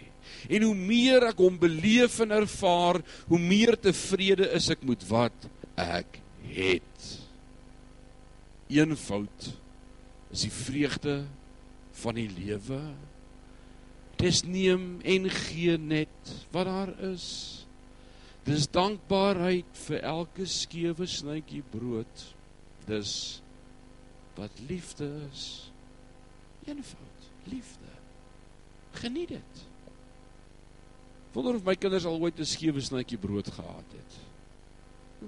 En hoe meer ek hom beleef en ervaar, hoe meer tevrede is ek met wat ek het. Eenvoud is die vreugde van die lewe. Dis neem en gee net wat daar is. Dis dankbaarheid vir elke skewe snytjie brood. Dis wat liefde is. Eenvoud, liefde. Geniet dit. Wonder of my kinders al ooit 'n skewe snytjie brood gehad het.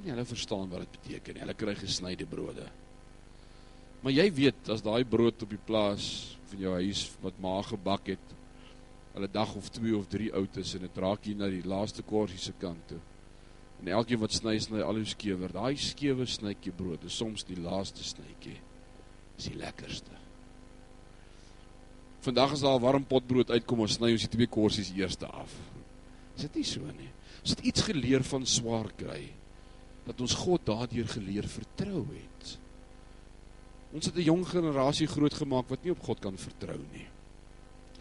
Nie hulle verstaan wat dit beteken. Hulle kry gesnyde brode. Maar jy weet as daai brood op die plaas van jou huis wat ma gebak het, hulle dag of 2 of 3 oud is en dit raak hier na die laaste korsie se kant toe. En elkeen wat sny sny al hoe skewer. Daai skewe snytjie brood is soms die laaste snytjie. Is die lekkerste. Vandag as daar 'n warm potbrood uitkom, ons sny ons die twee korsies eers af. Is dit nie so nie? Ons het iets geleer van swaar kry dat ons God daardeur geleer vertrou het. Ons het 'n jong generasie grootgemaak wat nie op God kan vertrou nie.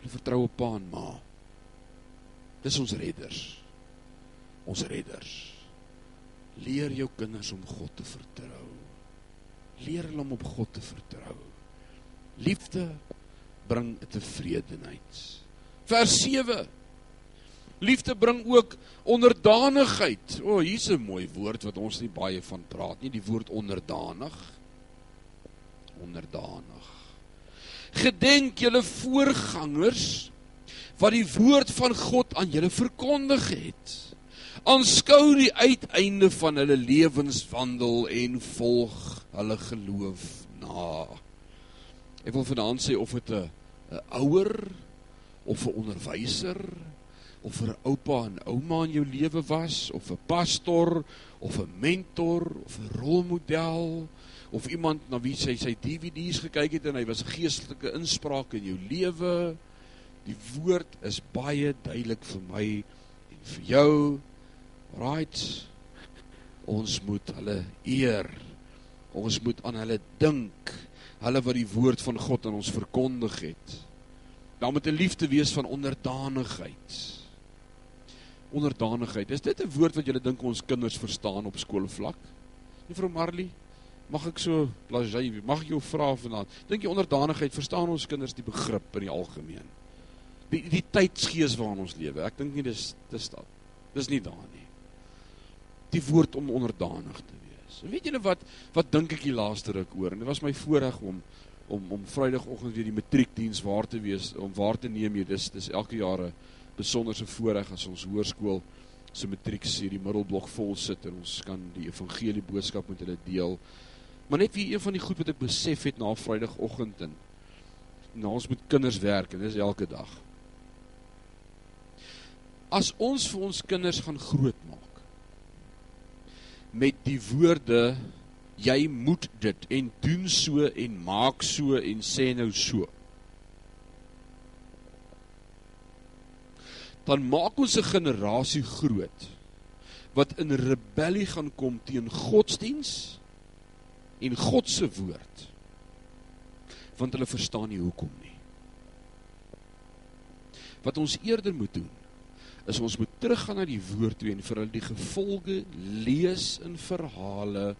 Hulle vertrou op pa en ma. Dis ons redders. Ons redders. Leer jou kinders om God te vertrou. Leer hulle om op God te vertrou. Liefde bring tevredenheid. Vers 7. Liefde bring ook onderdanigheid. O, oh, hier's 'n mooi woord wat ons nie baie van praat nie, die woord onderdanig. Onderdanig gedenk julle voorgangers wat die woord van God aan julle verkondig het. Aanskou die uiteinde van hulle lewenswandel en volg hulle geloof na. Ek wil vanaand sê of dit 'n 'n ouer of 'n onderwyser of 'n oupa en ouma in jou lewe was of 'n pastor of 'n mentor of 'n rolmodel of iemand na wie sy sy DVD's gekyk het en hy was 'n geestelike inspraak in jou lewe. Die woord is baie duidelik vir my en vir jou. Right. Ons moet hulle eer. Ons moet aan hulle dink. Hulle wat die woord van God aan ons verkondig het. Daar moet 'n liefde wees van onderdanigheid. Onderdanigheid. Is dit 'n woord wat julle dink ons kinders verstaan op skoolvlak? Juffrou Marley, Mag ek so blasey, mag ek jou vra vanaand? Dink jy onderdanigheid verstaan ons kinders die begrip in die algemeen? Die die tydsgees waarin ons lewe. Ek dink nie dis dis dat. Dis nie daar nie. Die woord om onderdanig te wees. En weet julle wat wat dink ek die laaste ruk oor? En dit was my voorreg om om om Vrydagoggend weer die matriekdiens waar te wees, om waar te neem hier. Dis dis elke jaar 'n besonderse voorreg as ons hoërskool se matriek hier die middelblok vol sit en ons kan die evangelie boodskap met hulle deel. Maar net wie een van die goed wat ek besef het na Vrydagoggend en na ons met kinders werk en dis elke dag. As ons vir ons kinders gaan grootmaak met die woorde jy moet dit en doen so en maak so en sê nou so. Dan maak ons 'n generasie groot wat in rebellie gaan kom teen godsdienst en God se woord. Want hulle verstaan nie hoekom nie. Wat ons eerder moet doen is ons moet teruggaan na die woord toe en vir hulle die gevolge lees in verhale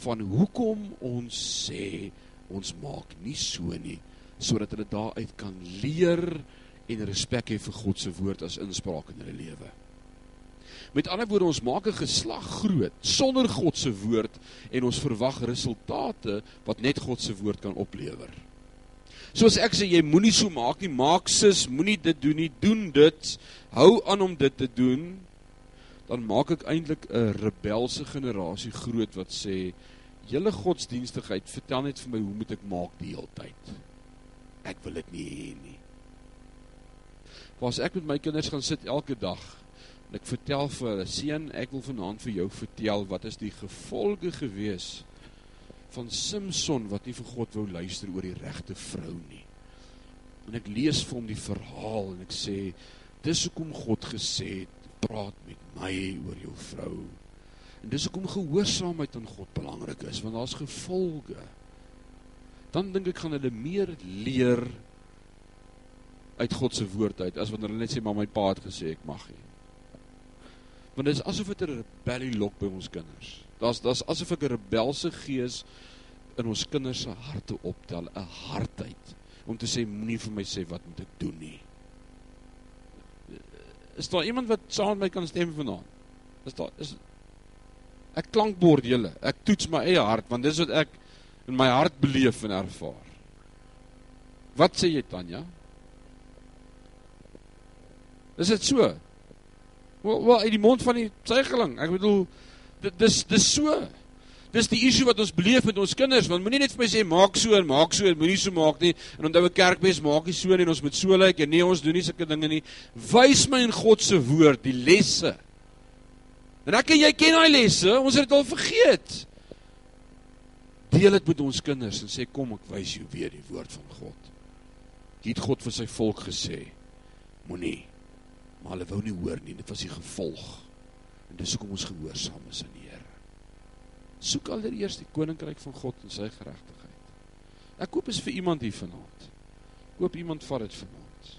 van hoekom ons sê ons maak nie so nie sodat hulle daaruit kan leer en respek hê vir God se woord as inspraak in hulle lewe. Met ander woorde ons maak 'n geslag groot sonder God se woord en ons verwag resultate wat net God se woord kan oplewer. Soos ek sê jy moenie so maak nie, maak sis, moenie dit doen nie, doen dit. Hou aan om dit te doen. Dan maak ek eintlik 'n rebelse generasie groot wat sê julle godsdienstigheid, vertel net vir my hoe moet ek maak die hele tyd? Ek wil dit nie hê nie. Pas ek met my kinders gaan sit elke dag en ek vertel vir hulle, seun, ek wil vanaand vir jou vertel wat is die gevolge gewees van Samson wat nie vir God wou luister oor die regte vrou nie. En ek lees vir hom die verhaal en ek sê dis hoekom God gesê het praat met my oor jou vrou. En dis hoekom gehoorsaamheid aan God belangrik is want daar's gevolge. Dan dink ek gaan hulle meer leer uit God se woord uit as wanneer hulle net sê maar my pa het gesê ek mag nie. Want dit is asof dit 'n rebellie lok by ons kinders. Daar's daar's asof ek 'n rebelse gees in ons kinders se harte optel, 'n hardheid om te sê moenie vir my sê wat moet ek doen nie. Is daar iemand wat saam met my kan stem vanaand? Is daar is ek klankbord julle. Ek toets my eie hart want dis wat ek in my hart beleef en ervaar. Wat sê jy Tanya? Is dit so? Wel, wel uit die mond van die suigeling. Ek bedoel dit dis dis so. Dis die issue wat ons beleef met ons kinders, want moenie net vir my sê maak so en maak so en moenie so maak nie. En onthou 'n kerkbes maak nie so nie en ons moet so lyk en nee, ons doen nie sulke dinge nie. Wys my in God se woord die lesse. En ek en jy ken daai lesse, ons het dit al vergeet. Deel dit met ons kinders en sê kom ek wys jou weer die woord van God. Dit God vir sy volk gesê. Moenie. Maar hulle wou nie hoor nie, dit was die gevolg. En dis hoekom ons gehoorsaam is aan die Here. Soek allereers die koninkryk van God en sy geregtigheid. Ek koop is vir iemand hier vanaand. Koop iemand vat dit vanaand.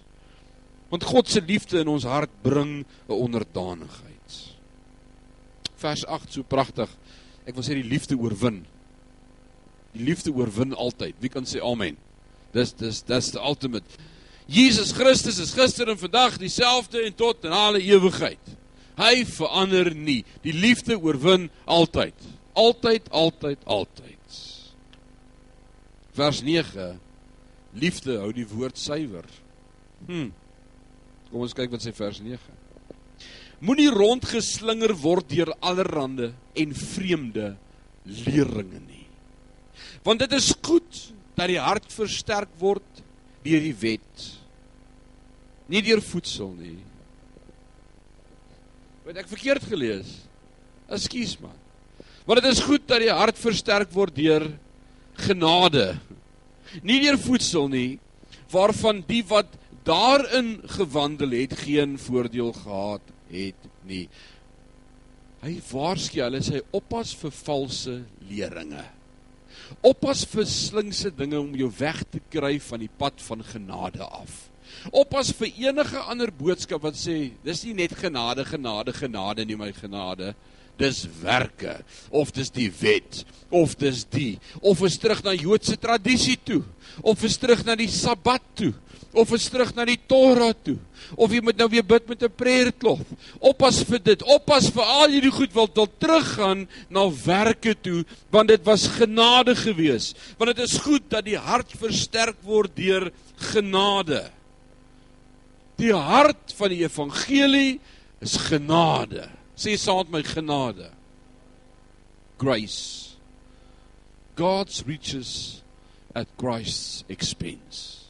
Want God se liefde in ons hart bring 'n onderdanigheid. Vers 8 so pragtig. Ek wil sê die liefde oorwin. Die liefde oorwin altyd. Wie kan sê amen? Dis dis dis the ultimate. Jesus Christus is gister en vandag dieselfde en tot in alle ewigheid. Hy verander nie. Die liefde oorwin altyd. Altyd, altyd, altyd. Vers 9. Liefde hou die woord suiwer. Hm. Kom ons kyk wat sê vers 9. Moenie rondgeslinger word deur allerlei en vreemde leringe nie. Want dit is goed dat die hart versterk word deur die wet. Nie deur voedsel nie. Wat ek verkeerd gelees. Ekskuus man. Want dit is goed dat die hart versterk word deur genade. Nie deur voedsel nie, waarvan die wat daarin gewandel het geen voordeel gehad het nie. Hy waarsku hulle sê oppas vir valse leringe. Oppas vir slinkse dinge om jou weg te kry van die pad van genade af. Oppas vir enige ander boodskap wat sê dis nie net genade, genade, genade nie my genade. Dis werke of dis die wet of dis die of is terug na Joodse tradisie toe of is terug na die Sabbat toe of is terug na die Torah toe of jy moet nou weer bid met 'n prayer cloth. Oppas vir dit. Oppas vir al hierdie goed wat wil teruggaan na werke toe want dit was genade gewees. Want dit is goed dat die hart versterk word deur genade. Die hart van die evangelie is genade. Sê saam met my genade. Grace. God's riches at Christ's expense.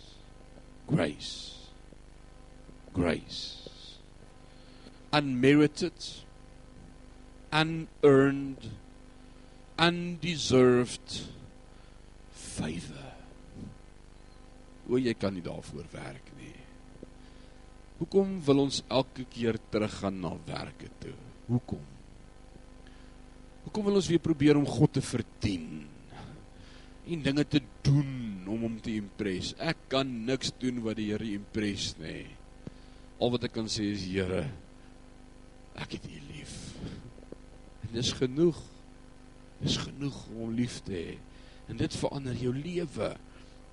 Grace. Grace. Unmerited, unearned, undeserved favor. Hoe jy kan nie daarvoor werk Hoekom wil ons elke keer teruggaan na werke toe? Hoekom? Hoekom wil ons weer probeer om God te verdien? En dinge te doen om hom te impress. Ek kan niks doen wat die Here impress nie. Al wat ek kan sê is Here, Ek het U lief. En dis genoeg. Dis genoeg om hom lief te hê. En dit verander jou lewe.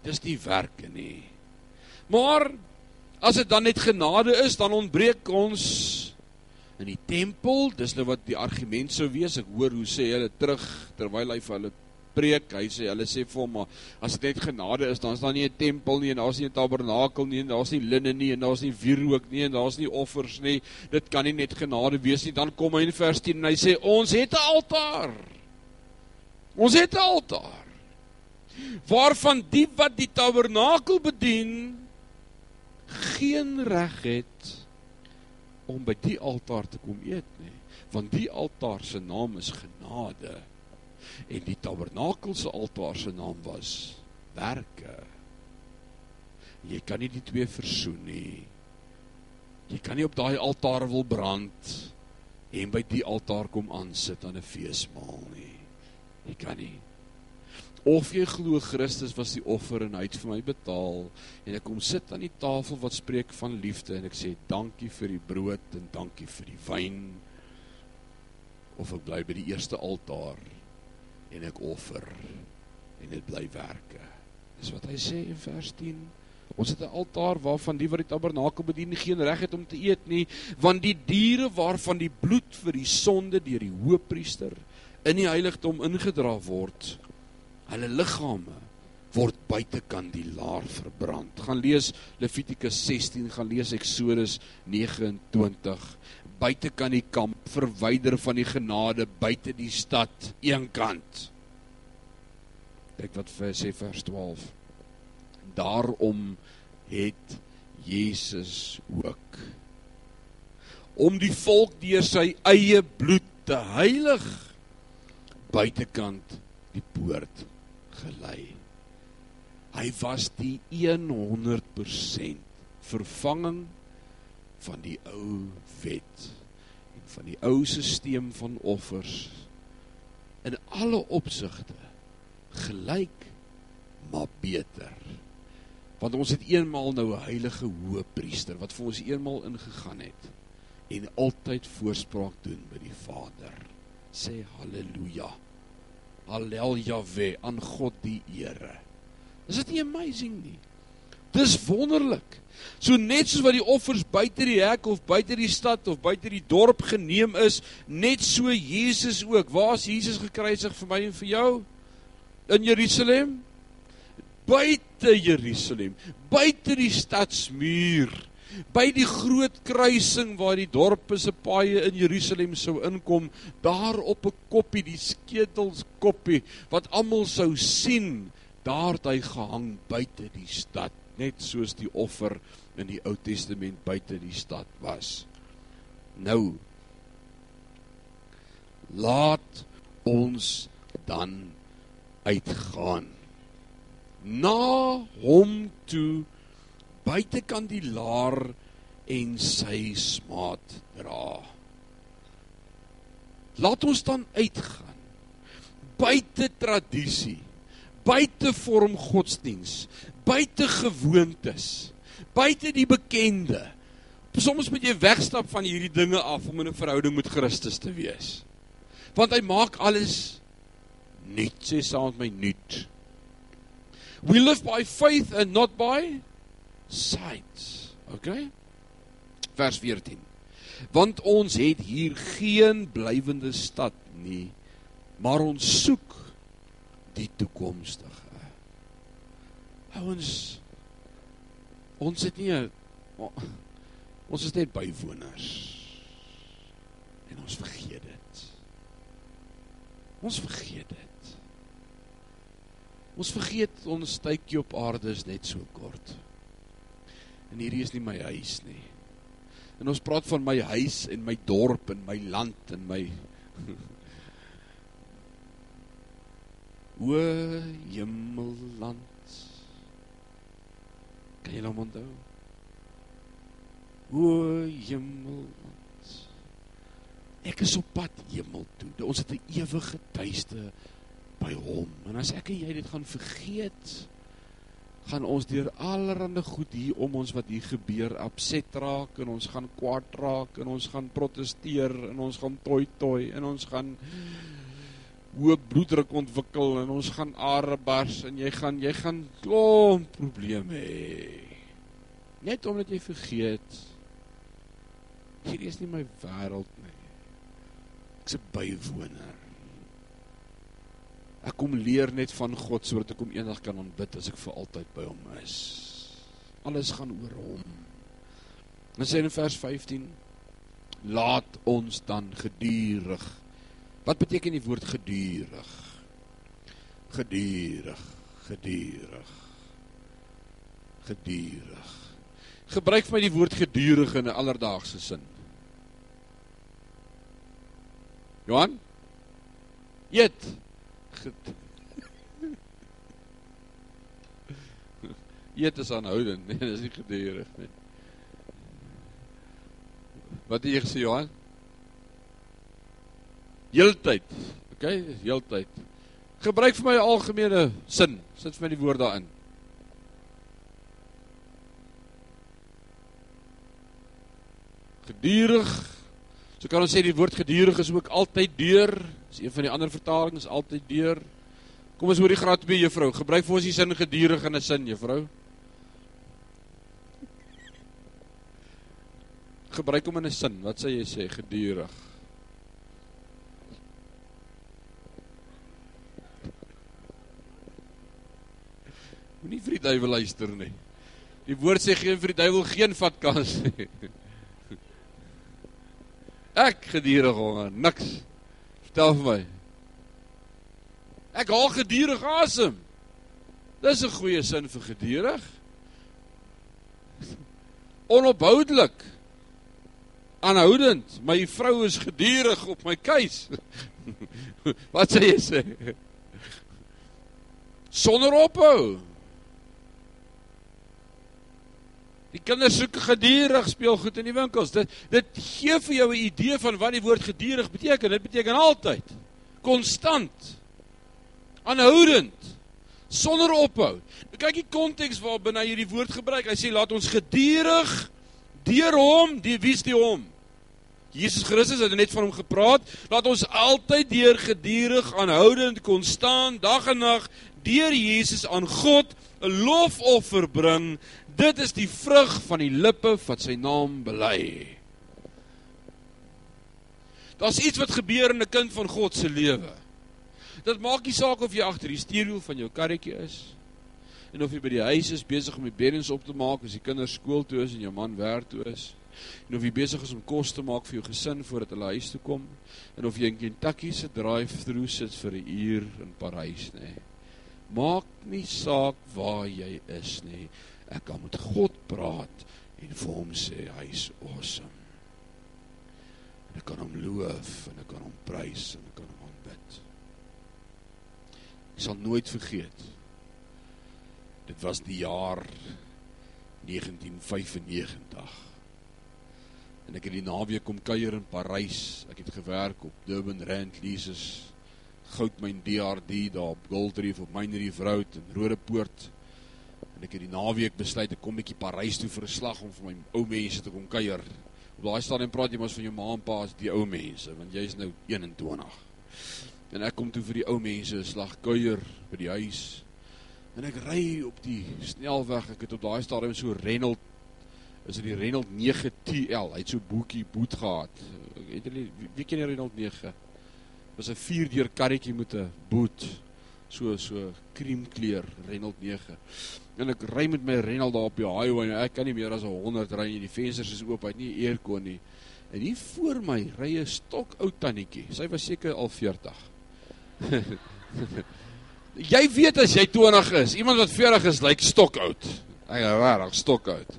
Dis nie werke nie. Maar as dit dan net genade is, dan ontbreek ons in die tempel. Dis nou wat die argument sou wees. Ek hoor hoe sê hulle terug terwyl hy vir hulle preek. Hy sê hulle sê vir hom maar as dit net genade is, dan is daar nie 'n tempel nie en daar's nie 'n tabernakel nie en daar's nie linne nie en daar's nie wierook nie en daar's nie offers nie. Dit kan nie net genade wees nie. Dan kom hy in vers 10 en hy sê ons het 'n altaar. Ons het 'n altaar. Waarvan die wat die tabernakel bedien geen reg het om by die altaar te kom eet nie, want die altaar se naam is genade en die tabernakel se altaar se naam was werke. Jy kan nie die twee versoen nie. Jy kan nie op daai altaar wil brand en by die altaar kom aansit aan 'n feesmaal nie. Jy kan nie. Of jy glo Christus was die offer en hy het vir my betaal en ek kom sit aan die tafel wat spreek van liefde en ek sê dankie vir die brood en dankie vir die wyn of ek bly by die eerste altaar en ek offer en dit bly werke. Dis wat hy sê in vers 10. Ons het 'n altaar waarvan die wat die tabernakel bedien geen reg het om te eet nie, want die diere waarvan die bloed vir die sonde deur die hoëpriester in die heiligdom ingedra word, hulle liggame word buitekant die laar verbrand. Gaan lees Levitikus 16, gaan lees Eksodus 29. Buitekant die kamp, verwyder van die genade buite die stad eenkant. Kyk wat vers sê vers 12. Daarom het Jesus ook om die volk deur sy eie bloed te heilig buitekant die poort gelei. Hy was die 100% vervanging van die ou wet en van die ou stelsel van offers in alle opsigte gelyk maar beter. Want ons het eenmaal nou 'n heilige hoëpriester wat vir ons eenmaal ingegaan het en altyd voorspraak doen by die Vader. Sê haleluja. Haleluja we aan God die ere. Is dit nie amazing nie? Dis wonderlik. So net soos wat die offers buite die hek of buite die stad of buite die dorp geneem is, net so Jesus ook. Waar is Jesus gekruisig vir my en vir jou? In Jerusalem? Buite Jerusalem, buite die stadsmuur, by die groot kruising waar die dorpe se paaie in Jerusalem sou inkom, daar op 'n koppie, die skedelskoppie wat almal sou sien, daar het hy gehang buite die stad net soos die offer in die Ou Testament buite die stad was. Nou laat ons dan uitgaan na hom toe buitekant die laar en sy smaat dra. Laat ons dan uitgaan buite tradisie buite vorm godsdiens, buite gewoontes, buite die bekende. Soms moet jy wegstap van hierdie dinge af om in 'n verhouding met Christus te wees. Want hy maak alles nuut, sê saam met my nuut. We live by faith and not by sight. Okay? Vers 14. Want ons het hier geen blywende stad nie, maar ons soek die toekomstige. Ouens ons het nie ons is net bywoners. En ons vergeet dit. Ons vergeet dit. Ons vergeet ons tydjie op aarde is net so kort. En hierdie is nie my huis nie. En ons praat van my huis en my dorp en my land en my O hemelland. Kan jy hom onthou? O hemelland. Ek is op pad hemel toe. Ons het 'n ewige tuiste by hom. En as ek en jy dit gaan vergeet, gaan ons deur allerlei goed hier om ons wat hier gebeur upset raak en ons gaan kwaad raak en ons gaan proteseer en ons gaan toi toi en ons gaan hoë bloeddruk ontwikkel en ons gaan are bars en jy gaan jy gaan klomp probleme hê. Net omdat jy vergeet hierdie is nie my wêreld nie. Ek's 'n bywoner. Ek kom leer net van God sodat ek hom eendag kan aanbid as ek vir altyd by hom is. Alles gaan oor hom. Dan sê in vers 15: Laat ons dan gedurig. Wat beteken die woord gedurig? Gedurig, gedurig. Gedurig. Gebruik vir my die woord gedurig in 'n alledaagse sin. Johan? Eet. Eet is aanhoudend, nee, dis nie gedurig nie. Wat het jy gesê Johan? Heeltyd. OK, heeltyd. Gebruik vir my 'n algemene sin. Sit vir my die woord daarin. Gedurig. So kan ons sê die woord gedurig is ook altyd deur. Dis een van die ander vertalings altyd deur. Kom ons hoor die graad 2 juffrou. Gebruik vir ons die sin gedurig in 'n sin, juffrou. Gebruik hom in 'n sin. Wat sê jy sê gedurig? Moenie vir die duiwel luister nie. Die woord sê geen vir die duiwel geen vat kans nie. Ek gedurig honger, niks. Vertel vir my. Ek haal gedurig asem. Dis 'n goeie sin vir gedurig. Onophoudelik. Aanhoudend. My vrou is gedurig op my keus. Wat sê jy sê? Sonder ophou. Die kinders soek gedurig speelgoed in die winkels. Dit dit gee vir jou 'n idee van wat die woord gedurig beteken. Dit beteken altyd. Konstant aanhoudend sonder ophou. Kyk die konteks waarbinne hy hierdie woord gebruik. Hy sê laat ons gedurig deur hom, die wie's die hom? Jesus Christus het net van hom gepraat. Laat ons altyd deur gedurig aanhoudend konstant dag en nag deur Jesus aan God 'n lofoffer bring. Dit is die vrug van die lippe wat sy naam bely. Daar's iets wat gebeur in 'n kind van God se lewe. Dit maak nie saak of jy agter die stuurwiel van jou karretjie is en of jy by die huis is besig om die beddens op te maak as die kinders skool toe is en jou man werk toe is en of jy besig is om kos te maak vir jou gesin voordat hulle huis toe kom en of jy in Kentucky se drive-thru sit vir 'n uur in Parys nê. Maak nie saak waar jy is nie. Ek kan met God praat en vir hom sê hy's awesome. En ek kan hom loof en ek kan hom prys en ek kan hom aanbid. Ek sal nooit vergeet. Dit was die jaar 1995. En ek het die naweek kom kuier in Parys. Ek het gewerk op Durban Rand Leases goudmyn DRD daar op Goldreef op Minereef Road in Rodepoort. En ek het die naweek besluit ek kom bietjie Parys toe vir 'n slag om vir my ou mense te kom kuier. Op daai stadium praat jy mos van jou ma en pa as die ou mense want jy's nou 21. En ek kom toe vir die ou mense 'n slag kuier by die huis. En ek ry op die snelweg. Ek het op daai stadium so Renault is dit die Renault 9 TL. Hy het so boekie boet gehad. Het jy wie ken die Renault 9? Was 'n 4-deur karretjie met 'n boot. So so kriemkleur Renault 9. En ek ry met my Renault daar op die highway. Ek kan nie meer as 100 ry nie. Die vensters is oop. Hy het nie aircon nie. En hier voor my ry 'n stok ou tannetjie. Sy was seker al 40. jy weet as jy 20 is, iemand wat 40 is, lyk stokoud. Hy is regtig stokoud.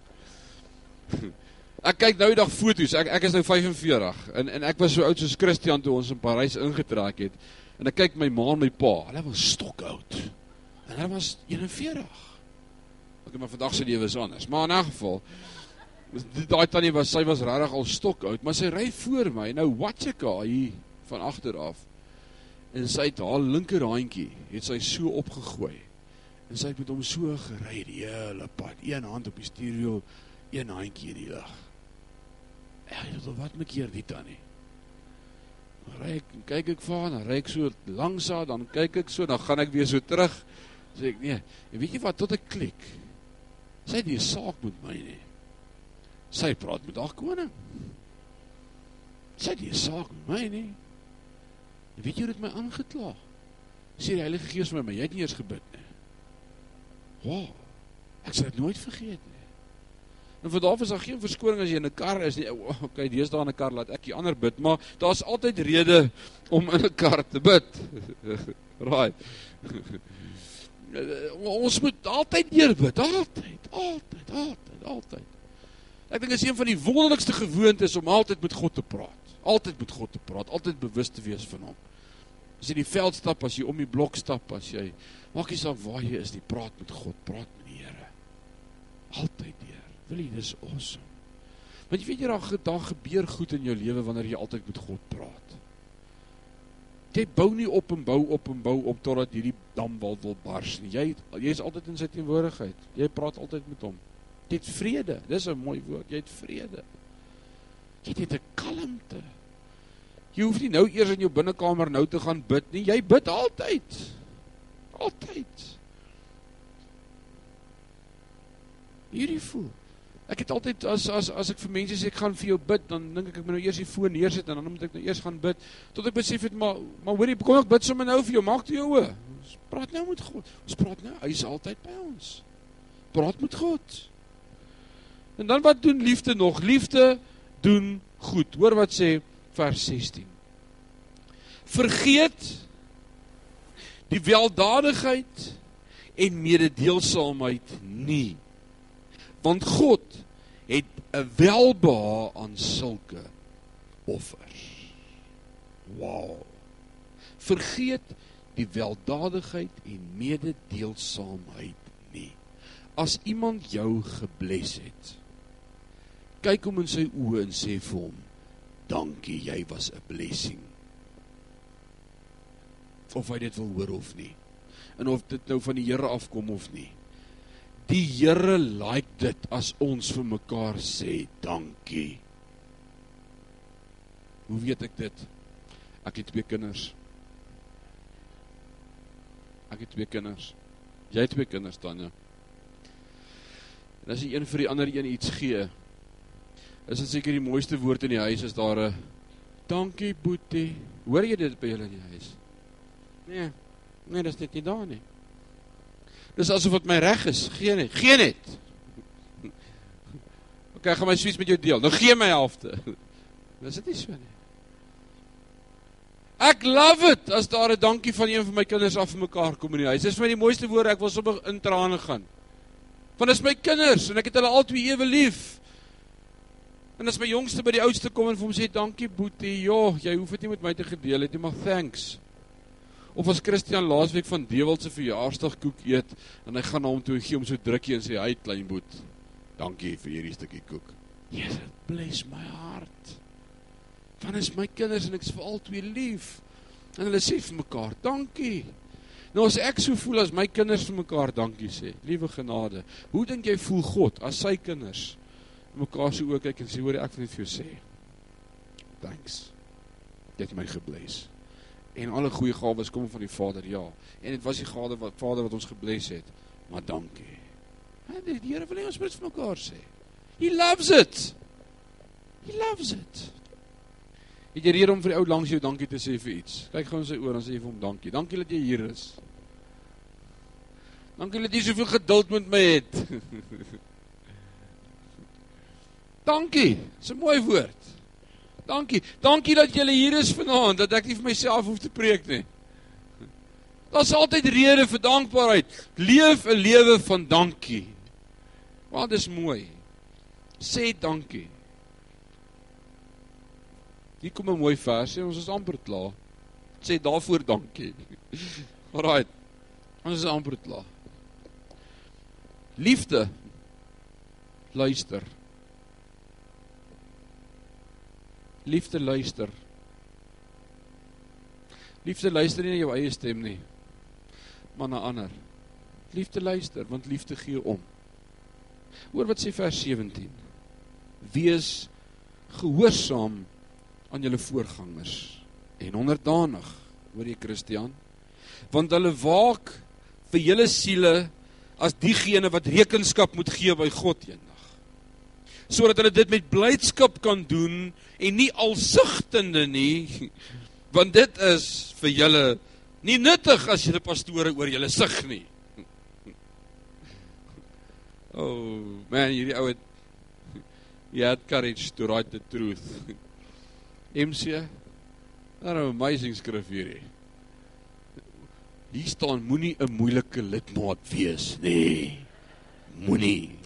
ek kyk nou die dag foto's. Ek ek is nou 45 en en ek was so oud soos Christian toe ons in Parys ingetrek het. En ek kyk my ma en my pa, hulle was stokoud. En hulle was 41. Ek maar vandag se lewe is anders. Maar in 'n geval daai tannie was sy was regtig al stokoud, maar sy ry voor my. Nou wat se ka hier van agter af en sy het haar linker handjie het sy so opgegooi En sy het met hom so gery die hele pad, een hand op die stuurwiel, een handjie in die lug. Het wat maak hier dit dan nie? Ry ek kyk ek vaar, dan ry ek so langsaam, dan kyk ek so, dan gaan ek weer so terug. Sê ek nee, en weet jy wat tot ek klik? Sy het die saak met my nie. Sy praat met haar koning. Sy het die saak met my nie. En weet jy hoe dit my aangekla? Sê die Heilige Gees vir my, jy het nie eers gebid nie. Wow. Ek sal dit nooit vergeet nie. En vir daaroor is daar geen verskoning as jy in 'n kar is nie. Okay, deesdae in 'n kar laat ek die ander bid, maar daar's altyd rede om in 'n kar te bid. Raai. Ons moet altyd deur bid, altyd, altyd, altyd, altyd. Ek dink dit is een van die wonderlikste gewoontes om altyd met God te praat. Altyd met God te praat, altyd bewus te wees van hom. As jy die veld stap, as jy om die blok stap, as jy maak nie saak waar jy is nie, praat met God, praat met die Here. Altyd deur. Wil jy dis awesome. Want jy weet jy daar daar gebeur goed in jou lewe wanneer jy altyd met God praat. Jy bou nie op en bou op en bou op totdat hierdie dam wil wil bars nie. Jy jy is altyd in sy teenwoordigheid. Jy praat altyd met hom. Jy het vrede. Dis 'n mooi woord. Jy het vrede. Jy het 'n kalmte. Jy hoef nie nou eers in jou binnekamer nou te gaan bid nie. Jy bid altyd. Altyd. Beautiful. Ek het altyd as as as ek vir mense sê ek gaan vir jou bid, dan dink ek ek moet nou eers die foon neersit en dan moet ek nou eers gaan bid tot ek besef het maar maar hoorie, kom ek bid sommer nou vir jou, maak toe jou oë. Ons praat nou met God. Ons praat nou, hy is altyd by ons. Praat met God. En dan wat doen liefde nog? Liefde doen goed. Hoor wat sê vers 16. Vergeet die weldadigheid en mededeelsaamheid nie want God het 'n welbehae aan sulke offers. Wow. Vergeet die weldadigheid en mededeelsaamheid nie. As iemand jou gebless het, kyk hom in sy oë en sê vir hom: "Dankie, jy was 'n blessing." Of hy dit wil hoor of nie. En of dit nou van die Here afkom of nie. Die Here like dit as ons vir mekaar sê dankie. Hoe weet ek dit? Ek het twee kinders. Ek het twee kinders. Jy het twee kinders Tanya. En as jy een vir die ander een iets gee, is dit seker die mooiste woord in die huis as daar 'n dankie boetie. Hoor jy dit by julle in die huis? Nee. Nee, dis net nie daar nie. Dis asof dit my reg is. Gee net, gee net. OK, ek gaan my sweets met jou deel. Nou gee my helfte. Dis dit nie so nie. Ek love it as daar 'n dankie van een van my kinders af vir mekaar kom in die huis. Dis vir my die mooiste woorde. Ek wil sommer in trane gaan. Want dis my kinders en ek het hulle albei ewe lief. En as my jongste by die oudste kom en vir hom sê dankie boetie, joh, jy hoef dit nie met my te gedeel het nie, maar thanks. Of as Christian laasweek van Dewel se verjaarsdag koek eet en hy gaan na hom toe en gee hom so drukkie en sê hy klein boet. Dankie vir hierdie stukkie koek. Yes, it bless my heart. Want is my kinders en ek is vir al twee lief. En hulle sê vir mekaar dankie. Nou as ek so voel as my kinders vir mekaar dankie sê, liewe genade, hoe dink jy voel God as sy kinders mekaar so ook kyk en sê hoor ek wil net vir jou sê. Thanks. Dit my gebless en alle goeie gawes kom van die Vader, ja. En dit was die Vader wat Vader wat ons gebless het. Maar dankie. En die Here wil hê ons moet vir mekaar sê. He loves it. He loves it. Het jy rede om vir die ou langs jou dankie te sê vir iets? Kyk gou in sy oor en sê vir hom dankie. Dankie dat jy hier is. Dankie dat jy soveel geduld met my het. dankie. Dis 'n mooi woord. Dankie. Dankie dat julle hier is vanaand dat ek nie vir myself hoef te preek nie. Daar's altyd rede vir dankbaarheid. Leef 'n lewe van dankie. Want dit is mooi. Sê dankie. Hier kom 'n mooi vers. Ons is amper klaar. Sê daarvoor dankie. Alraai. Ons is amper klaar. Liefde. Luister. Liefde luister. Liefde luister nie na jou eie stem nie, maar na ander. Liefde luister, want liefde gee om. Hoor wat sê vers 17. Wees gehoorsaam aan julle voorgangers en onderdanig, hoor jy Christian? Want hulle waak vir julle siele as diegene wat rekenskap moet gee by God eendag. Sodat hulle dit met blydskap kan doen en nie alsigtende nie, want dit is vir julle nie nuttig as julle pastore oor julle sig nie. Oh, man, hierdie ou het he had courage to write the truth. MC, wat 'n amazing skrif hierdie. Hier staan moenie 'n moeilike lidmaat wees nie. Moenie.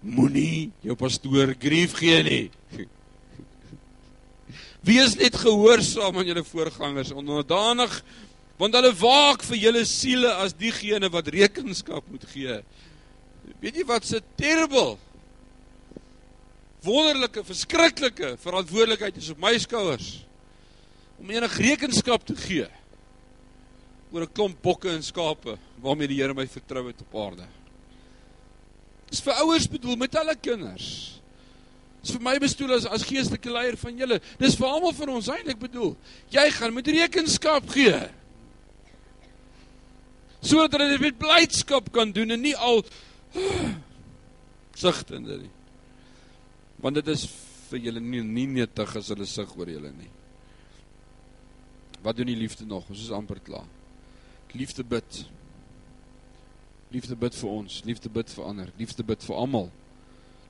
Moenie jou pastoor grief gee nie. Wees net gehoorsaam aan julle voorgangers, onderdanig want hulle waak vir julle siele as diegene wat rekenskap moet gee. Weet jy wat se terrible wonderlike, verskriklike verantwoordelikheid is op my skouers om enig rekenskap te gee oor 'n klomp bokke en skape waarmee die Here my vertrou het op aarde. Dis vir ouers bedoel met hulle kinders. Dis vir my bestoel as as geestelike leier van julle. Dis vir almal van ons eintlik bedoel. Jy gaan met rekenskap gee sodat hulle dit met blydskap kan doen en nie al sigtende nie. Want dit is vir julle nie nie nuttig as hulle sig oor julle nie. Wat doen die liefde nog? Ons is amper klaar. Liefde bid. Liefde bid vir ons, liefde bid vir ander, liefde bid vir almal.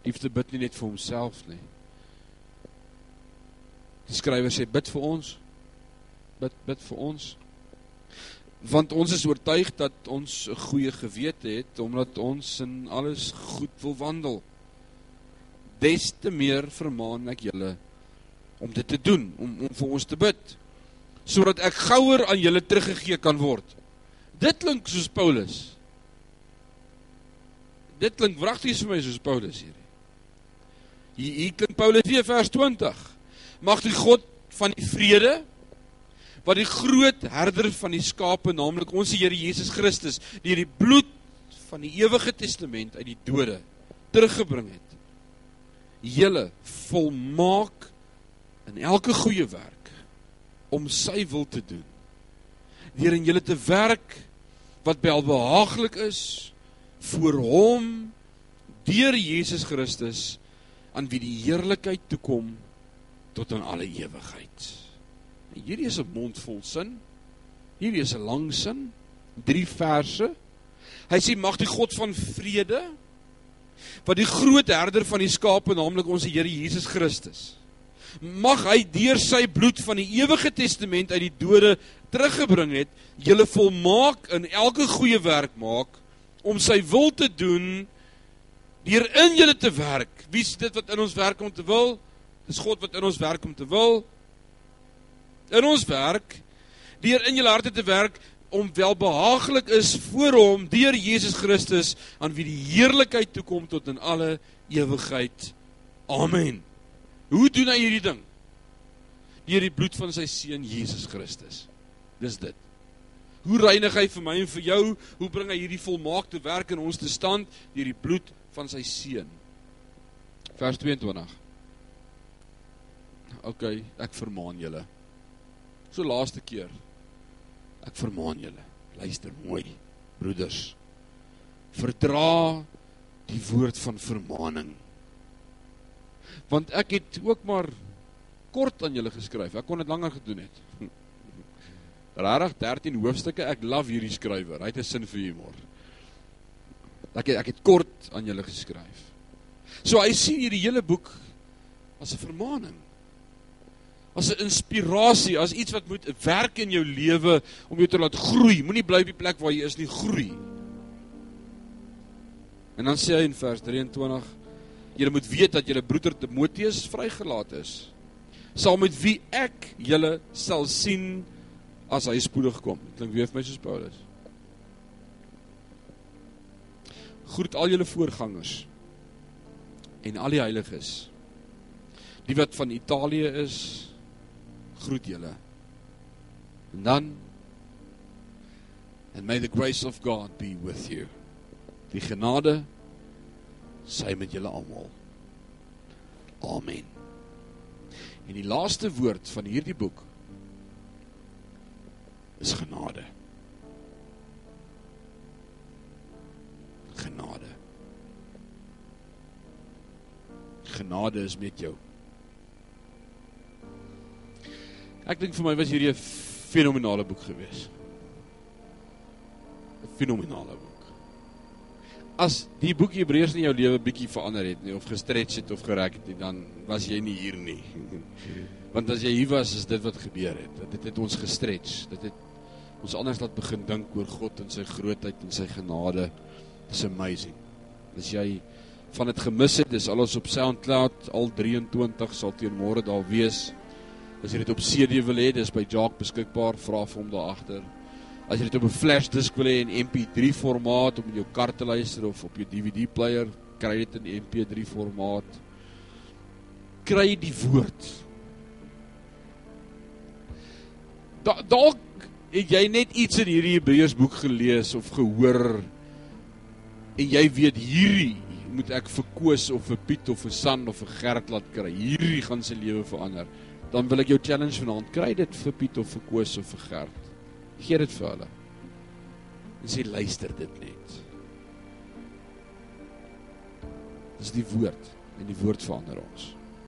Liefde bid nie net vir homself nie. Die skrywer sê bid vir ons. Bid bid vir ons want ons is oortuig dat ons 'n goeie gewete het omdat ons in alles goed wil wandel. Des te meer vermaan ek julle om dit te doen, om om vir ons te bid sodat ek gouer aan julle teruggegee kan word. Dit klink soos Paulus. Dit klink wragtig vir my soos Paulus hier. Hier, hier klink Paulus weer vers 20. Mag die God van die vrede wat die groot herder van die skape, naamlik ons Here Jesus Christus, deur die bloed van die ewige testament uit die dode teruggebring het. Julle volmaak in elke goeie werk om sy wil te doen. Deur in julle te werk wat welbehaaglik is voor hom deur Jesus Christus aan wie die heerlikheid toe kom tot in alle ewigheid. Hierdie is 'n mondvol sin. Hierdie is 'n lang sin. 3 verse. Hy sê mag die God van vrede wat die groot herder van die skape naamlik ons Here Jesus Christus mag hy deur sy bloed van die ewige testament uit die dode teruggebring het julle volmaak in elke goeie werk maak om sy wil te doen deur in julle te werk wie is dit wat in ons werk om te wil dis God wat in ons werk om te wil in ons werk deur in julle harte te werk om welbehaaglik is voor hom deur Jesus Christus aan wie die heerlikheid toe kom tot in alle ewigheid. Amen. Hoe doen hy hierdie ding? Deur die bloed van sy seun Jesus Christus. Dis dit. Hoe reinig hy vir my en vir jou? Hoe bring hy hierdie volmaakte werk in ons te stand deur die bloed van sy seun? Vers 22. OK, ek vermaan julle. So laaste keer. Ek vermaan julle, luister mooi, broeders. Verdra die woord van vermaaning. Want ek het ook maar kort aan julle geskryf. Ek kon dit langer gedoen het. Rarig 13 hoofstukke. Ek love hierdie skrywer. Hy het 'n sin vir humor. Ek het, ek het kort aan julle geskryf. So hy sien hierdie hele boek as 'n vermaaning as 'n inspirasie, as iets wat moet werk in jou lewe om jou te laat groei. Moenie bly op die plek waar jy is nie, groei. En dan sê hy in vers 23: Julle moet weet dat julle broeder Timoteus vrygelaat is, saam met wie ek julle sal sien as hy spoedig kom. Klink weer vir my soos Paulus. Groet al julle voorgangers en al die heiliges. Die wat van Italië is, groet julle. En dan And may the grace of God be with you. Die genade sy met julle almal. Amen. En die laaste woord van hierdie boek is genade. Genade. Genade is met jou. Ek dink vir my was hierdie 'n fenominale boek geweest. 'n Fenominale boek. As die boek Hebreërs in jou lewe bietjie verander het nie of gestretch het of gereg het nie, dan was jy nie hier nie. Want as jy hier was, is dit wat gebeur het. Dit het, ons gestretch. Dit het ons anders laat begin dink oor God en sy grootheid en sy genade. It's amazing. As jy van dit gemis het, dis alles op SoundCloud, al 23 sal teen môre daar wees. As jy dit op CD wil hê, dis by Jock beskikbaar, vra vir hom daar agter. As jy dit op 'n flash disk wil hê in MP3 formaat om in jou kar te luister of op jou DVD player, kry dit in MP3 formaat. Kry die woord. Da dalk het jy net iets in hierdie Hebreërs boek gelees of gehoor en jy weet hierdie moet ek vir Koos of vir Piet of vir San of vir Gert laat kry. Hierdie gaan sy lewe verander. Dan wil ek jou challenge vanaand kry dit vir Piet of vir Koos of vir Gert. Gee dit vir hulle. En sê luister dit net. Dis die woord en die woord verander ons.